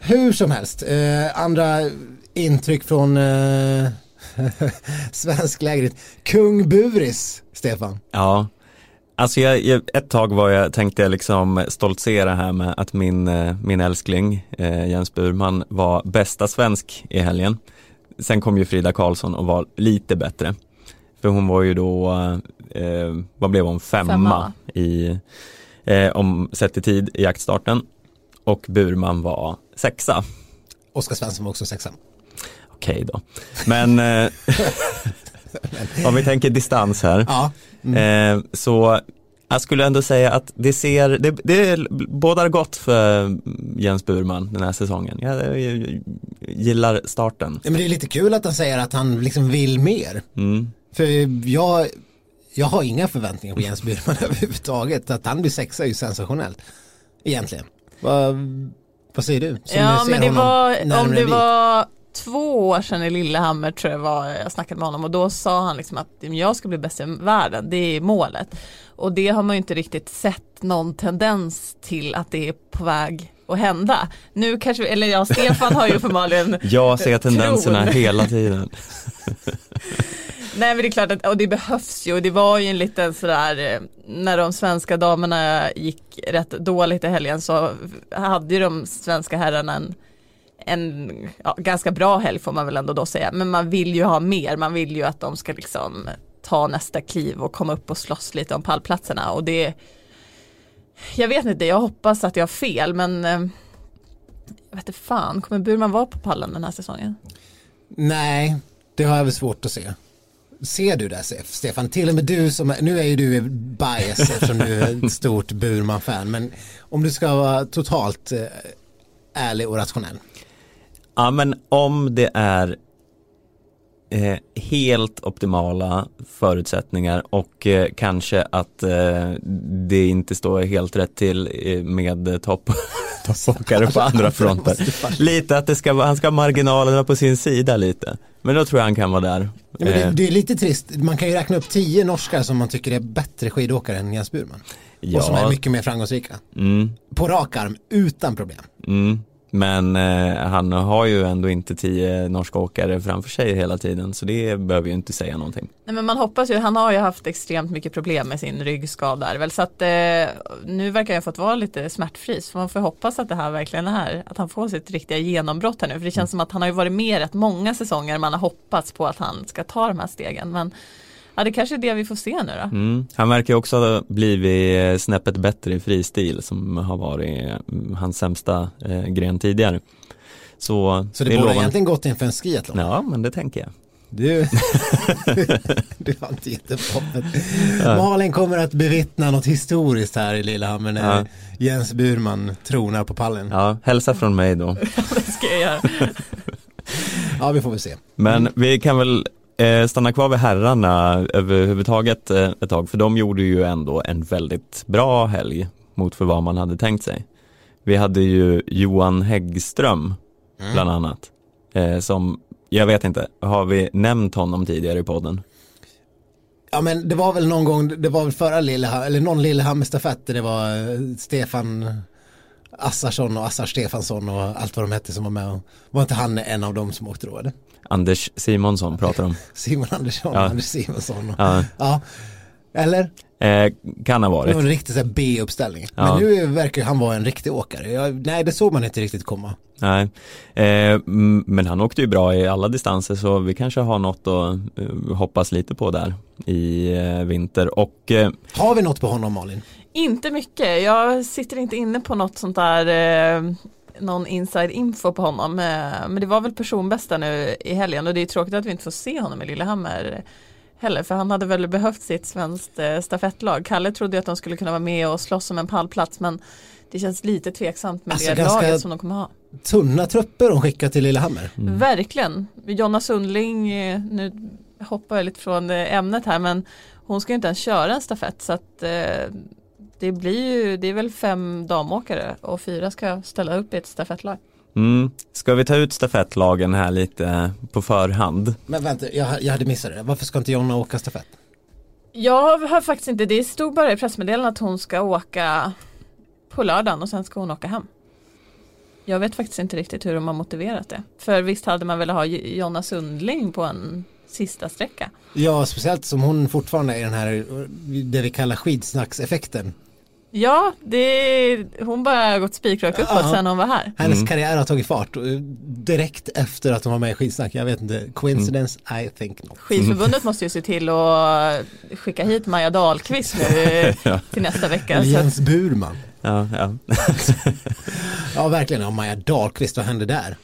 Speaker 2: Hur som helst, eh, andra intryck från eh, svensklägret. Kung Buris, Stefan.
Speaker 1: Ja, alltså jag, jag, ett tag var jag, tänkte jag liksom stoltsera här med att min, eh, min älskling eh, Jens Burman var bästa svensk i helgen. Sen kom ju Frida Karlsson och var lite bättre. För hon var ju då, eh, vad blev hon, femma,
Speaker 3: Femma.
Speaker 1: i, eh, om sett i tid i jaktstarten. Och Burman var sexa.
Speaker 2: Oskar Svensson var också sexa.
Speaker 1: Okej då. Men eh, om vi tänker distans här.
Speaker 2: Ja,
Speaker 1: Eh, så jag skulle ändå säga att det ser, det, det bådar gott för Jens Burman den här säsongen. Jag, jag gillar starten.
Speaker 2: Ja, men det är lite kul att han säger att han liksom vill mer.
Speaker 1: Mm.
Speaker 2: För jag, jag har inga förväntningar på Jens Burman överhuvudtaget. Att han blir sexa är ju sensationellt. Egentligen. Vad, vad säger du? Som
Speaker 3: ja, men det var, om det var två år sedan i Lillehammer tror jag var, jag snackade med honom och då sa han liksom att jag ska bli bäst i världen, det är målet. Och det har man ju inte riktigt sett någon tendens till att det är på väg att hända. Nu kanske, eller ja, Stefan har ju uppenbarligen
Speaker 1: Jag ser tendenserna
Speaker 3: Tron.
Speaker 1: hela tiden.
Speaker 3: Nej men det är klart att, och det behövs ju, och det var ju en liten sådär, eh, när de svenska damerna gick rätt dåligt i helgen så hade ju de svenska herrarna en, en ja, ganska bra helg får man väl ändå då säga, men man vill ju ha mer, man vill ju att de ska liksom ta nästa kliv och komma upp och slåss lite om pallplatserna. Och det jag vet inte, jag hoppas att jag har fel men eh, Jag vet inte fan, kommer Burman vara på pallen den här säsongen?
Speaker 2: Nej, det har jag väl svårt att se. Ser du det Stefan? Till och med du som, är, nu är ju du bias eftersom du är ett stort Burman-fan, men om du ska vara totalt eh, ärlig och rationell.
Speaker 1: Ja men om det är eh, helt optimala förutsättningar och eh, kanske att eh, det inte står helt rätt till eh, med topp, toppåkare på andra fronter. Lite att det ska, han ska ha marginalerna på sin sida lite. Men då tror jag han kan vara där.
Speaker 2: Ja, men det,
Speaker 1: Eh,
Speaker 2: det är lite trist, man kan ju räkna upp tio norskar som man tycker är bättre skidåkare än Jens Burman.
Speaker 1: ja,
Speaker 2: Och som är mycket mer framgångsrika.
Speaker 1: mm,
Speaker 2: På rak arm, utan problem.
Speaker 1: mm. Men eh, han har ju ändå inte tio norska åkare framför sig hela tiden så det behöver ju inte säga någonting.
Speaker 3: Nej men man hoppas ju, han har ju haft extremt mycket problem med sin ryggskada väl så att eh, nu verkar jag fått vara lite smärtfri så man får hoppas att det här verkligen är, att han får sitt riktiga genombrott här nu för det känns som att han har ju varit med rätt många säsonger man har hoppats på att han ska ta de här stegen men ja det kanske är det vi får se nu då.
Speaker 1: Mm. Han verkar också ha blivit eh, snäppet bättre i fristil som har varit mm, hans sämsta eh, gren tidigare. Så,
Speaker 2: Så det,
Speaker 1: är
Speaker 2: borde egentligen gått inför en skiathlon.
Speaker 1: Ja, men det tänker jag.
Speaker 2: Du, du har inte jättepoppet. Malin kommer att bevittna något historiskt här i Lillehammer när
Speaker 1: Ja.
Speaker 2: Jens Burman tronar på pallen. Ja.
Speaker 1: Ja, hälsa från mig då.
Speaker 3: det ska jag göra.
Speaker 2: vi får väl se.
Speaker 1: Men vi kan väl eh, stanna kvar vid herrarna överhuvudtaget eh, ett tag, för de gjorde ju ändå en väldigt bra helg mot för vad man hade tänkt sig. Vi hade ju Johan Häggström bland annat, eh, som, jag vet inte, har vi nämnt honom tidigare i podden?
Speaker 2: Ja men det var väl någon gång, det var väl förra Lillehammer, eller någon Lillehammer-stafett där det var eh, Stefan Assarsson och Assar Stefansson och allt vad de hette som var med. Var inte han en av dem som åkte då? Eller?
Speaker 1: Anders Simonsson pratar om.
Speaker 2: Simon Andersson,
Speaker 1: Ja.
Speaker 2: Anders Simonsson.
Speaker 1: Ja,
Speaker 2: ja. Eller?
Speaker 1: eh, kan ha
Speaker 2: Det var
Speaker 1: varit.
Speaker 2: en riktig B-uppställning.
Speaker 1: Ja.
Speaker 2: Men nu verkar ju han vara en riktig åkare. Jag, nej, det såg man inte riktigt komma.
Speaker 1: Nej, eh, men han åkte ju bra i alla distanser så vi kanske har något att eh, hoppas lite på där i eh, vinter och eh,
Speaker 2: Har vi något på honom Malin?
Speaker 3: Inte mycket, jag sitter inte inne på något sånt där eh, någon inside info på honom eh, men det var väl personbästa nu i helgen och det är tråkigt att vi inte får se honom i Lillehammer heller för han hade väl behövt sitt svenskt eh, stafettlag. Kalle trodde att de skulle kunna vara med och slåss om en pallplats men det känns lite tveksamt med
Speaker 2: Alltså,
Speaker 3: det laget som de kommer ha.
Speaker 2: Tunna trupper de skickar till Lillehammer.
Speaker 1: Mm.
Speaker 3: Verkligen. Jonna Sundling, eh, nu hoppar jag lite från ämnet här men hon ska ju inte ens köra en stafett så att eh, det blir ju, det är väl fem damåkare och fyra ska ställa upp i ett stafettlag.
Speaker 1: mm, ska vi ta ut stafettlagen här lite på förhand?
Speaker 2: Men vänta, jag, jag hade missat det. Varför ska inte Jonna åka stafett?
Speaker 3: Jag har faktiskt inte, det stod bara i pressmeddelandet att hon ska åka på lördagen och sen ska hon åka hem. Jag vet faktiskt inte riktigt hur de har motiverat det. För visst hade man velat ha Jonna Sundling på en sista sträcka.
Speaker 2: Ja, speciellt som hon fortfarande är i den här, det vi kallar skidsnackseffekten.
Speaker 3: Ja, det, hon bara har gått spikrakt uppåt
Speaker 2: Ja.
Speaker 3: sen hon var här.
Speaker 2: Hennes
Speaker 1: Mm.
Speaker 2: karriär har tagit fart direkt efter att hon var med i skidsnack. Jag vet inte, coincidence, I think not.
Speaker 3: Skidförbundet måste ju se till att skicka hit Maja Dahlqvist nu
Speaker 1: Ja.
Speaker 3: till nästa vecka.
Speaker 2: Jens Burman.
Speaker 1: Ja, ja.
Speaker 2: Ja, verkligen. Ja, Maja Dahlqvist, vad hände där?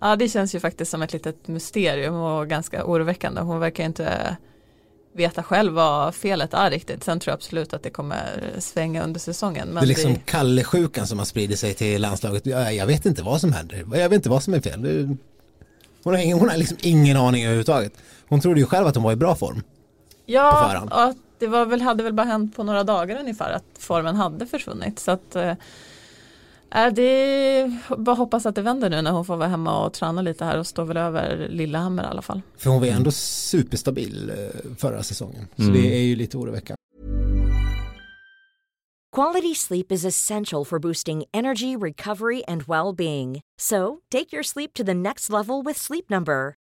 Speaker 3: Ja, det känns ju faktiskt som ett litet mysterium och ganska oroväckande. Hon verkar inte veta själv vad felet är riktigt. Sen tror jag absolut att det kommer svänga under säsongen.
Speaker 2: Det är liksom
Speaker 3: det,
Speaker 2: Kalle-sjukan som har spridit sig till landslaget. Jag, vet inte vad som händer. Jag vet inte vad som är fel. Hon har, ingen, hon har liksom ingen aning överhuvudtaget. Hon trodde ju själv att hon var i bra form.
Speaker 3: ja, ja, det var väl, hade väl bara hänt på några dagar ungefär att formen hade försvunnit. Så att är det bara hoppas att det vänder nu när hon får vara hemma och träna lite här och stå väl över Lillehammer i alla fall.
Speaker 2: För hon var ändå superstabil eh, förra säsongen. Så
Speaker 1: Mm.
Speaker 2: det är ju lite oroväckande.
Speaker 4: Quality sleep is essential for boosting energy, recovery, and well being. So, take your sleep to the next level with Sleep Number.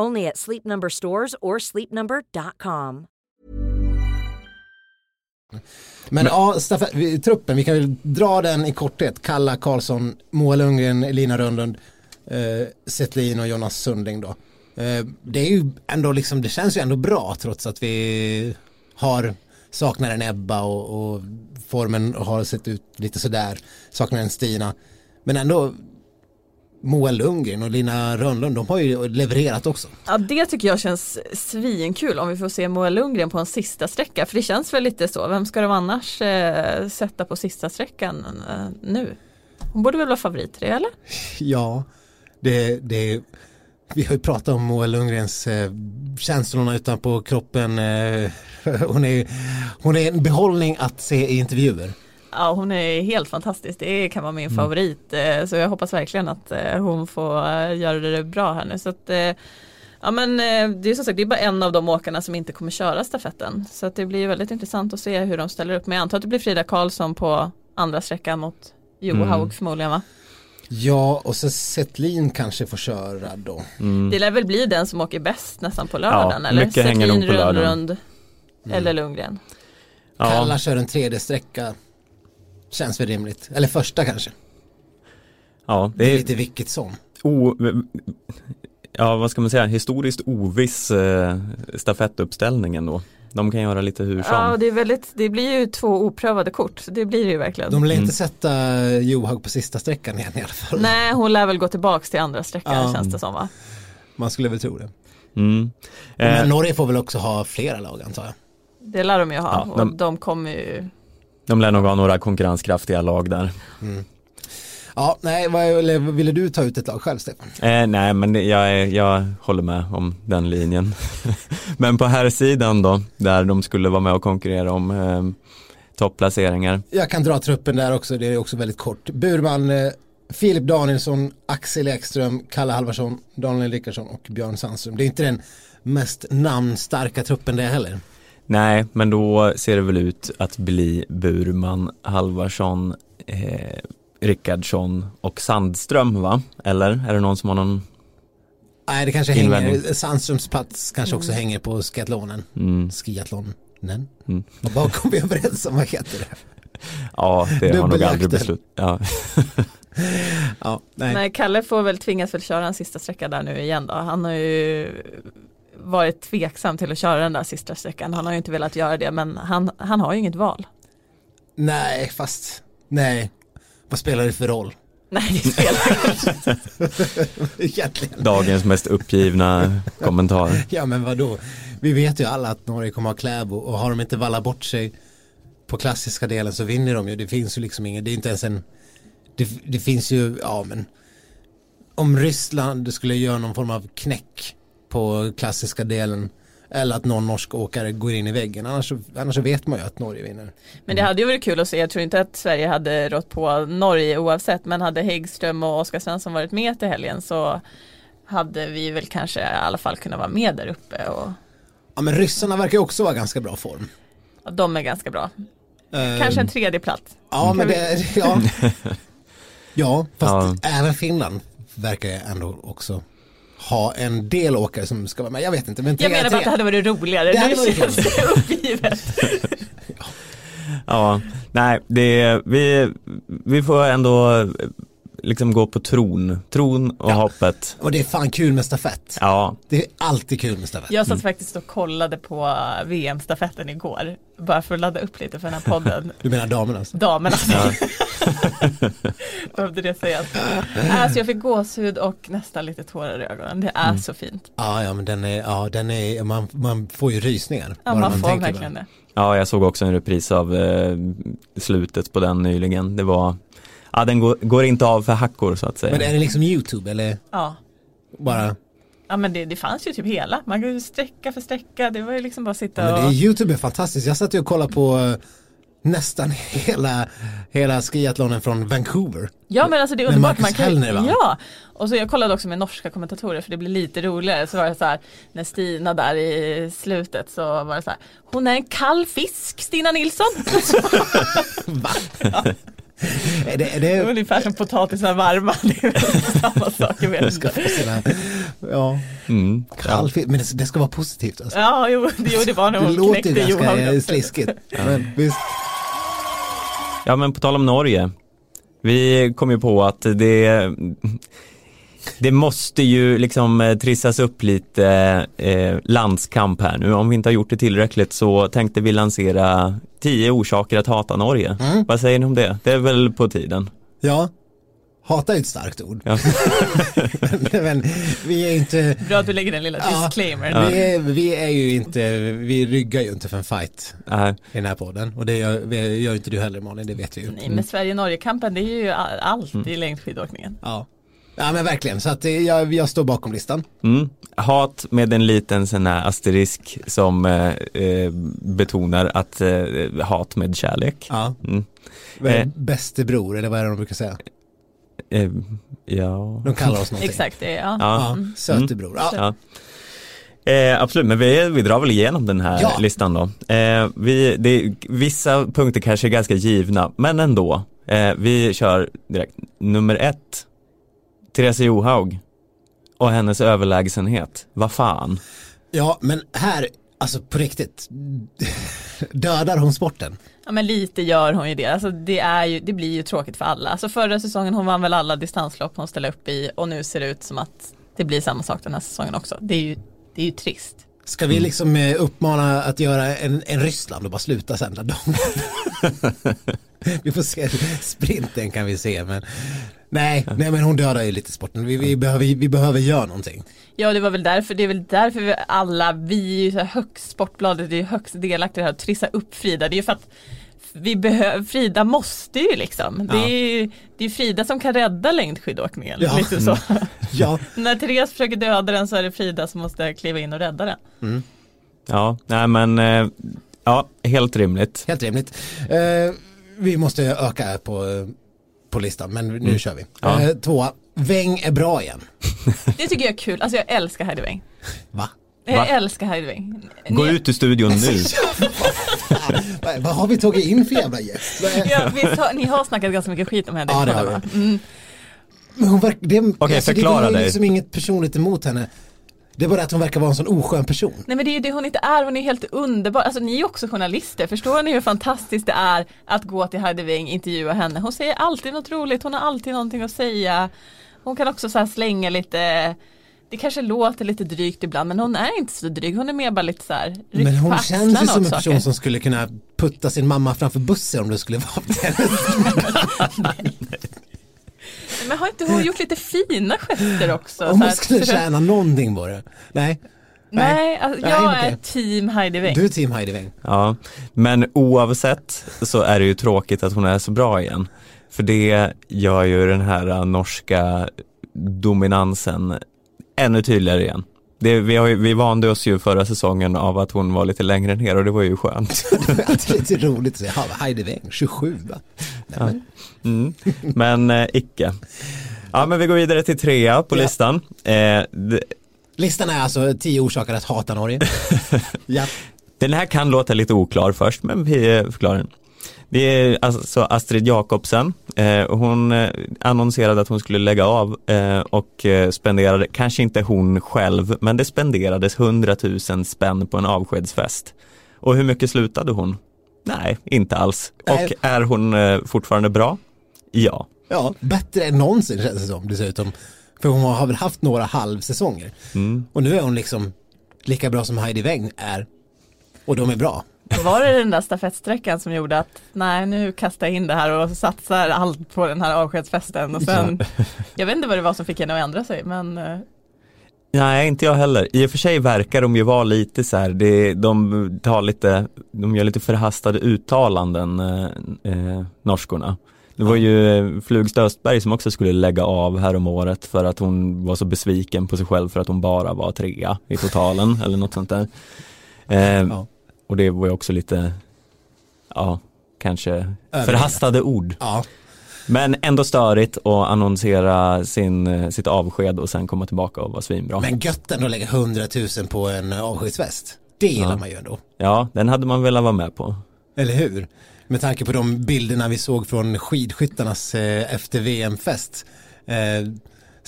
Speaker 4: Only at Sleep Number stores or sleepnumber.com.
Speaker 2: Men ja, vi- truppen, vi kan väl dra den i korthet. Kalla Karlsson, Moa Lundgren, Lina Rönnlund, eh, Settlin och Jonas Sundling då. Eh, det är ju ändå liksom, det känns ju ändå bra trots att vi har saknar en Ebba och, och formen har sett ut lite sådär, saknar en Stina. Men ändå Moa Lundgren och Lina Rönnlund, de har ju levererat också.
Speaker 3: Ja det tycker jag känns svinkul om vi får se Moa Lundgren på en sista sträcka för det känns väl lite så. Vem ska de annars eh, sätta på sista sträckan eh, nu? Hon borde väl vara favorit det eller?
Speaker 2: Ja, det, det, vi har ju pratat om Moa Lundgrens eh, känslorna utanpå kroppen. Eh, hon, är, hon är en behållning att se i intervjuer.
Speaker 3: Ja hon är helt fantastisk. Det kan vara min favorit. Eh, så jag hoppas verkligen att eh, hon får eh, göra det bra här nu. Så att, ja men det är som sagt det är bara en av de åkarna som inte kommer köra stafetten. Så att det blir väldigt intressant att se hur de ställer upp. Men jag antar att det blir Frida Karlsson på andra sträckan mot Johaug förmodligen va?
Speaker 2: Ja, och så Settlin kanske får köra då.
Speaker 3: Det lär väl bli den som åker bäst nästan på lördagen
Speaker 1: Mm. Ja,
Speaker 3: eller?
Speaker 1: mycket hänger nog
Speaker 3: Settlin,
Speaker 1: på lördagen.
Speaker 3: Rönnlund eller Lundgren.
Speaker 2: Kalla
Speaker 1: Ja,
Speaker 2: kör en tredje sträcka. Känns väl rimligt. Eller första kanske.
Speaker 1: ja,
Speaker 2: Det
Speaker 1: det
Speaker 2: är lite vilket som.
Speaker 1: o, ja, vad ska man säga, historiskt oviss eh, stafettuppställningen då. De kan göra lite hur som.
Speaker 3: Ja, det, är väldigt, det blir ju två oprövade kort. Det blir det ju verkligen.
Speaker 2: De lär
Speaker 1: Mm.
Speaker 2: inte sätta Johaug på sista sträckan igen i alla fall.
Speaker 3: Nej, hon lär väl gå tillbaks till andra sträckan
Speaker 2: Ja.
Speaker 3: känns det som va?
Speaker 2: Man skulle väl tro det.
Speaker 1: Mm. Eh,
Speaker 2: Men Norge får väl också ha flera lag antar jag.
Speaker 3: Det lär de ju ha
Speaker 1: Ja,
Speaker 3: och
Speaker 1: de-
Speaker 3: de kommer ju
Speaker 1: de lär nog ha några konkurrenskraftiga lag där.
Speaker 2: Ja, nej, vad, ville du ta ut ett lag själv Stefan?
Speaker 1: Eh, nej men jag, jag håller med om den linjen. men på här sidan då, där de skulle vara med och konkurrera om eh, topplaceringar.
Speaker 2: Jag kan dra truppen där också, det är också väldigt kort. Burman, eh, Filip Danielsson, Axel Ekström, Kalle Halvarsson, Daniel Rickardsson och Björn Sandström. Det är inte den mest namnstarka truppen det heller.
Speaker 1: Nej, men då ser det väl ut att bli Burman, Halvarsson, eh, Rickardsson och Sandström va? Eller är det någon som har någon?
Speaker 2: Nej, det kanske
Speaker 1: Invändning.
Speaker 2: hänger, Sandströms plats kanske också hänger på skiathlonen.
Speaker 1: Mm,
Speaker 2: Skiathlonen?
Speaker 1: Mm.
Speaker 2: Och Vad kom vi överens om, vad heter det?
Speaker 1: ja, det har nog aldrig beslut. Ja.
Speaker 2: Ja, nej.
Speaker 3: Nej, Kalle får väl tvingas väl köra en sista sträcka där nu igen då. Han har ju varit tveksam till att köra den där sista sträckan. Han har ju inte velat göra det men han, han har ju inget val.
Speaker 2: nej, fast nej. Vad spelar det för roll?
Speaker 3: Nej, det spelar.
Speaker 1: Dagens mest uppgivna kommentar.
Speaker 2: Ja men vadå? Vi vet ju alla att Norge kommer ha Kläbo och har de inte vallat bort sig på klassiska delen så vinner de ju. Det finns ju liksom inget, det är inte ens en det, det finns ju, ja men om Ryssland skulle göra någon form av knäck på klassiska delen eller att någon norsk åkare går in i väggen annars, annars vet man ju att Norge vinner.
Speaker 3: Men det hade ju varit kul att se, jag tror inte att Sverige hade rått på Norge oavsett, men hade Häggström och Oskar Svensson varit med till helgen så hade vi väl kanske i alla fall kunnat vara med där uppe och
Speaker 2: Ja men ryssarna verkar ju också vara ganska bra form.
Speaker 3: och de är ganska bra.
Speaker 2: Eh,
Speaker 3: Kanske en tredje plats.
Speaker 2: Ja men
Speaker 3: vi-
Speaker 2: det, ja. ja fast
Speaker 1: Ja.
Speaker 2: även Finland verkar ändå också ha en del åkare som ska vara med. Jag vet inte men tre,
Speaker 3: Jag menar bara att det hade varit roligare,
Speaker 2: Det hade varit
Speaker 3: känns det uppgivet.
Speaker 1: Ja, nej, det, vi, vi får ändå liksom gå på tron, tron och
Speaker 2: Ja.
Speaker 1: hoppet.
Speaker 2: Och det är fan kul med stafett.
Speaker 1: Ja,
Speaker 2: Det är alltid kul med stafett.
Speaker 3: Jag satt faktiskt och kollade på VM-stafetten igår, bara för att ladda upp lite för den här podden.
Speaker 2: Du menar damerna alltså?
Speaker 3: Damerna. Behövde det sägas. Alltså jag fick gåshud och nästan lite tårar i ögonen. Det är så fint.
Speaker 2: Ja, ja men den är, ja den är, man, man får ju rysningar.
Speaker 3: Ja,
Speaker 2: bara
Speaker 3: man får verkligen det.
Speaker 1: ja, jag såg också en repris av eh, slutet på den nyligen. Det var, ja den går, går inte av för hackor så att säga.
Speaker 2: Men är det liksom YouTube eller
Speaker 3: Ja.
Speaker 2: bara?
Speaker 3: Ja men det, det fanns ju typ hela, man kunde ju sträcka för sträcka, det var ju liksom bara att sitta
Speaker 2: Ja, men det är,
Speaker 3: och
Speaker 2: YouTube är fantastiskt. Jag satt ju och kollade på eh, nästan hela, hela skiathlonen från Vancouver.
Speaker 3: Ja men alltså det är
Speaker 2: Med
Speaker 3: underbart.
Speaker 2: Marcus
Speaker 3: Man kan,
Speaker 2: Hellner, va?
Speaker 3: ja, och så jag kollade också med norska kommentatorer för det blir lite roligare. Så var det så här, när Stina där i slutet så var det så här, hon är en kall fisk Stina Nilsson.
Speaker 2: Va? Är det, är
Speaker 3: Det är
Speaker 2: det,
Speaker 3: ungefär som potatisar varma, det är samma sak, jag vet inte.
Speaker 2: ja,
Speaker 1: Mm.
Speaker 2: kall men det, det ska vara positivt alltså.
Speaker 3: Ja, jo, det, jo, det var när
Speaker 2: Det låter ganska
Speaker 3: Johan.
Speaker 2: sliskigt. Men visst,
Speaker 1: Ja men på tal om Norge. Vi kom ju på att det det måste ju liksom eh, trissas upp lite eh, landskamp här nu. Om vi inte har gjort det tillräckligt så tänkte vi lansera tio orsaker att hata Norge.
Speaker 2: Mm.
Speaker 1: Vad säger ni om det? Det är väl på tiden.
Speaker 2: ja, hata är ett starkt ord.
Speaker 1: Ja.
Speaker 2: men vi är inte,
Speaker 3: Bra att du lägger den lilla
Speaker 2: Ja.
Speaker 3: disclaimern.
Speaker 2: vi, är, vi är ju inte, vi ryggar ju inte för en fight
Speaker 1: Nej.
Speaker 2: i den här podden. Och det gör, gör inte du heller Malin, det vet vi ju.
Speaker 3: Nej, men Sverige-Norge-kampen det är ju allt
Speaker 2: Mm.
Speaker 3: i längdskidåkningen.
Speaker 2: Ja. Ja, men verkligen. Så att eh, jag, jag står bakom listan.
Speaker 1: Mm. Hat med en liten sån här asterisk som eh, eh, betonar att eh, hat med kärlek.
Speaker 2: Ja.
Speaker 1: Mm. Eh.
Speaker 2: Bäste bror, eller vad är det de brukar säga?
Speaker 1: Eh, ja.
Speaker 2: De kallar oss någonting.
Speaker 3: Exakt, det ja.
Speaker 1: Ja.
Speaker 2: Ja, sötebror. Ja.
Speaker 1: Ja. Eh, absolut, men vi, vi drar väl igenom den här
Speaker 2: Ja.
Speaker 1: listan då. Eh, vi, det, vissa punkter kanske är ganska givna, men ändå. Eh, vi kör direkt. Nummer ett, Therese Johaug och hennes överlägsenhet. Vad fan?
Speaker 2: ja, men här, alltså på riktigt, dödar hon sporten?
Speaker 3: ja, men lite gör hon ju det. Alltså, det, är ju, det blir ju tråkigt för alla. Alltså, förra säsongen hon vann väl alla distanslopp hon ställde upp i och nu ser det ut som att det blir samma sak den här säsongen också. Det är ju, det är ju trist.
Speaker 2: Ska vi liksom eh, uppmana att göra en, en Ryssland och bara sluta sända dem? vi får se, sprinten kan vi se men nej, nej men hon dödar ju lite sporten. Vi, vi, behöver, vi behöver göra någonting.
Speaker 3: Ja det var väl därför, det är väl därför vi alla, vi är ju så här högst, Sportbladet är ju högst delaktiga det här att trissa upp Frida. Det är ju för att vi behöver, Frida måste ju liksom. Det
Speaker 2: Ja.
Speaker 3: är ju det är Frida som kan rädda längdskidåkningen.
Speaker 2: Ja.
Speaker 3: Lite så.
Speaker 2: Ja,
Speaker 3: När Therese försöker döda den så är det Frida som måste kliva in och rädda den.
Speaker 1: Ja, nej men, eh, ja, helt rimligt.
Speaker 2: helt rimligt. Eh, vi måste öka på, eh, på listan men nu kör vi.
Speaker 1: Ja.
Speaker 2: Eh, tvåa, Weng är bra igen.
Speaker 3: Det tycker jag är kul, alltså jag älskar Heidi Weng.
Speaker 2: Va?
Speaker 3: Jag
Speaker 1: Va?
Speaker 3: älskar Heidi Weng.
Speaker 1: Gå ut ur studion nu.
Speaker 2: vad, vad har vi tagit in för jävla gäst? Vad är-
Speaker 3: Ja, visst har, ni har snackat ganska mycket skit om henne.
Speaker 2: Ja, det har vi.
Speaker 3: Mm.
Speaker 2: Men hon verkar, det,
Speaker 1: Okej, förklara
Speaker 2: det är
Speaker 1: dig.
Speaker 2: liksom inget personligt emot henne. Det är bara att hon verkar vara en sån oskön person.
Speaker 3: Nej men det är ju det hon inte är, hon är helt underbar. Alltså ni är ju också journalister, förstår ni hur fantastiskt det är att gå till Heidi Weng, intervjua henne. Hon säger alltid något roligt, hon har alltid någonting att säga. Hon kan också så slänga lite, det kanske låter lite drygt ibland men hon är inte så dryg, hon är mer bara lite så här
Speaker 2: Men hon känns ju som en person
Speaker 3: saker.
Speaker 2: som skulle kunna putta sin mamma framför bussen om det skulle vara på.
Speaker 3: Men har inte hon gjort lite fina gester också?
Speaker 2: Om hon skulle tjäna någonting på det. Nej,
Speaker 3: Nej, alltså,
Speaker 2: Nej,
Speaker 3: jag
Speaker 2: okej.
Speaker 3: är team Heidi Weng.
Speaker 2: du är team Heidi Weng.
Speaker 1: Ja, men oavsett så är det ju tråkigt att hon är så bra igen. För det gör ju den här norska dominansen ännu tydligare igen. Det, vi, har vi vande oss ju förra säsongen av att hon var lite längre ner och det var ju skönt.
Speaker 2: det är lite roligt att säga, "Ja, Heidi Weng, 27 va? Men,
Speaker 1: Mm. Men eh, icke. Ja men vi går vidare till trea på
Speaker 2: Ja.
Speaker 1: listan. Eh, d-
Speaker 2: Listan är alltså 10 orsaker att hata Norge. ja.
Speaker 1: Den här kan låta lite oklar först, men vi eh, förklarar den. Det är alltså Astrid Jakobsen. Eh, hon eh, annonserade att hon skulle lägga av eh, och spenderade, kanske inte hon själv, men det spenderades 100 000 spänn på en avskedsfest. Och hur mycket slutade hon? Nej, inte alls.
Speaker 2: Nej.
Speaker 1: Och är hon fortfarande bra? Ja.
Speaker 2: ja, bättre än någonsin känns det som dessutom. För hon har väl haft några halvsäsonger.
Speaker 1: Mm.
Speaker 2: Och nu är hon liksom lika bra som Heidi Weng är. Och de är bra.
Speaker 3: Var det den där stafettsträckan som gjorde att nej nu kastar jag in det här och satsar allt på den här avskedsfesten och sen jag vet inte vad det var som fick henne att ändra sig men eh,
Speaker 1: Nej, inte jag heller. I och för sig verkar de ju vara lite så här, det, de tar lite, de gör lite förhastade uttalanden, eh, eh, norskorna. Det var ju eh, Flugstad Östberg som också skulle lägga av här om året för att hon var så besviken på sig själv för att hon bara var trea i totalen eller något sånt där. Eh,
Speaker 2: Ja.
Speaker 1: Och det var ju också lite, ja, kanske
Speaker 2: Överdrivet.
Speaker 1: förhastade ord.
Speaker 2: Ja,
Speaker 1: Men ändå störigt att annonsera sin, sitt avsked och sen komma tillbaka och vara svinbra.
Speaker 2: men gött ändå att lägga 100 000 på en avskedsfest. Det gillar
Speaker 1: Ja.
Speaker 2: man ju ändå.
Speaker 1: Ja, den hade man velat vara med på.
Speaker 2: Eller hur? Med tanke på de bilderna vi såg från skidskyttarnas eh, efter VM-fest. Eh,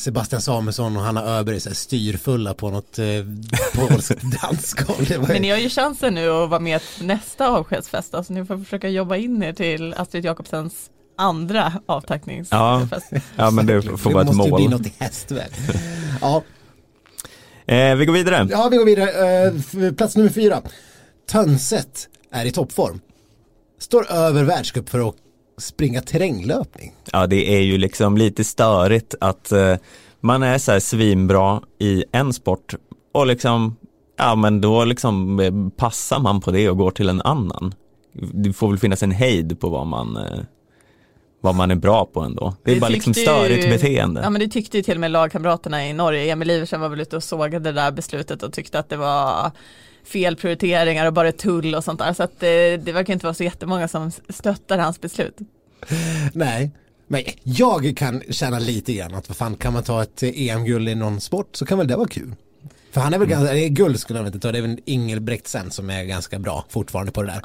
Speaker 2: Sebastian Samuelsson och Hanna Öberg så här, styrfulla på något eh, polskt dansgolv. Ju-
Speaker 3: Men ni har ju chansen nu att vara med nästa avskedsfest. Alltså ni får försöka jobba in er till Astrid Jakobsens andra avtackningsfest.
Speaker 1: Ja, men det får vara ett
Speaker 2: det måste ju bli
Speaker 1: mål.
Speaker 2: något i hästväg. ja,
Speaker 1: Eh, vi går vidare.
Speaker 2: ja, vi går vidare. Eh, plats nummer fyra. Tönset är i toppform. Står över världscup för att springa terränglöpning.
Speaker 1: Ja, det är ju liksom lite störigt att eh, man är så här svinbra i en sport och liksom, ja men då liksom eh, passar man på det och går till en annan. Det får väl finnas en hejd på vad man, eh, vad man är bra på ändå. Det är
Speaker 3: Det
Speaker 1: bara liksom störigt
Speaker 3: ju-
Speaker 1: beteende.
Speaker 3: Ja men det tyckte ju till och med lagkamraterna i Norge. Emil Iversen var väl ute och sågade det där beslutet och tyckte att det var felprioriteringar och bara tull och sånt där. Så att det, det verkar inte vara så jättemånga som stöttar hans beslut.
Speaker 2: Nej, men jag kan känna lite grann att vad fan kan man ta ett eh, EM-guld i någon sport så kan väl det vara kul. För han är väl ganska, eh, guld skulle han inte ta, det är väl Ingelbrektsen som är ganska bra fortfarande på det där.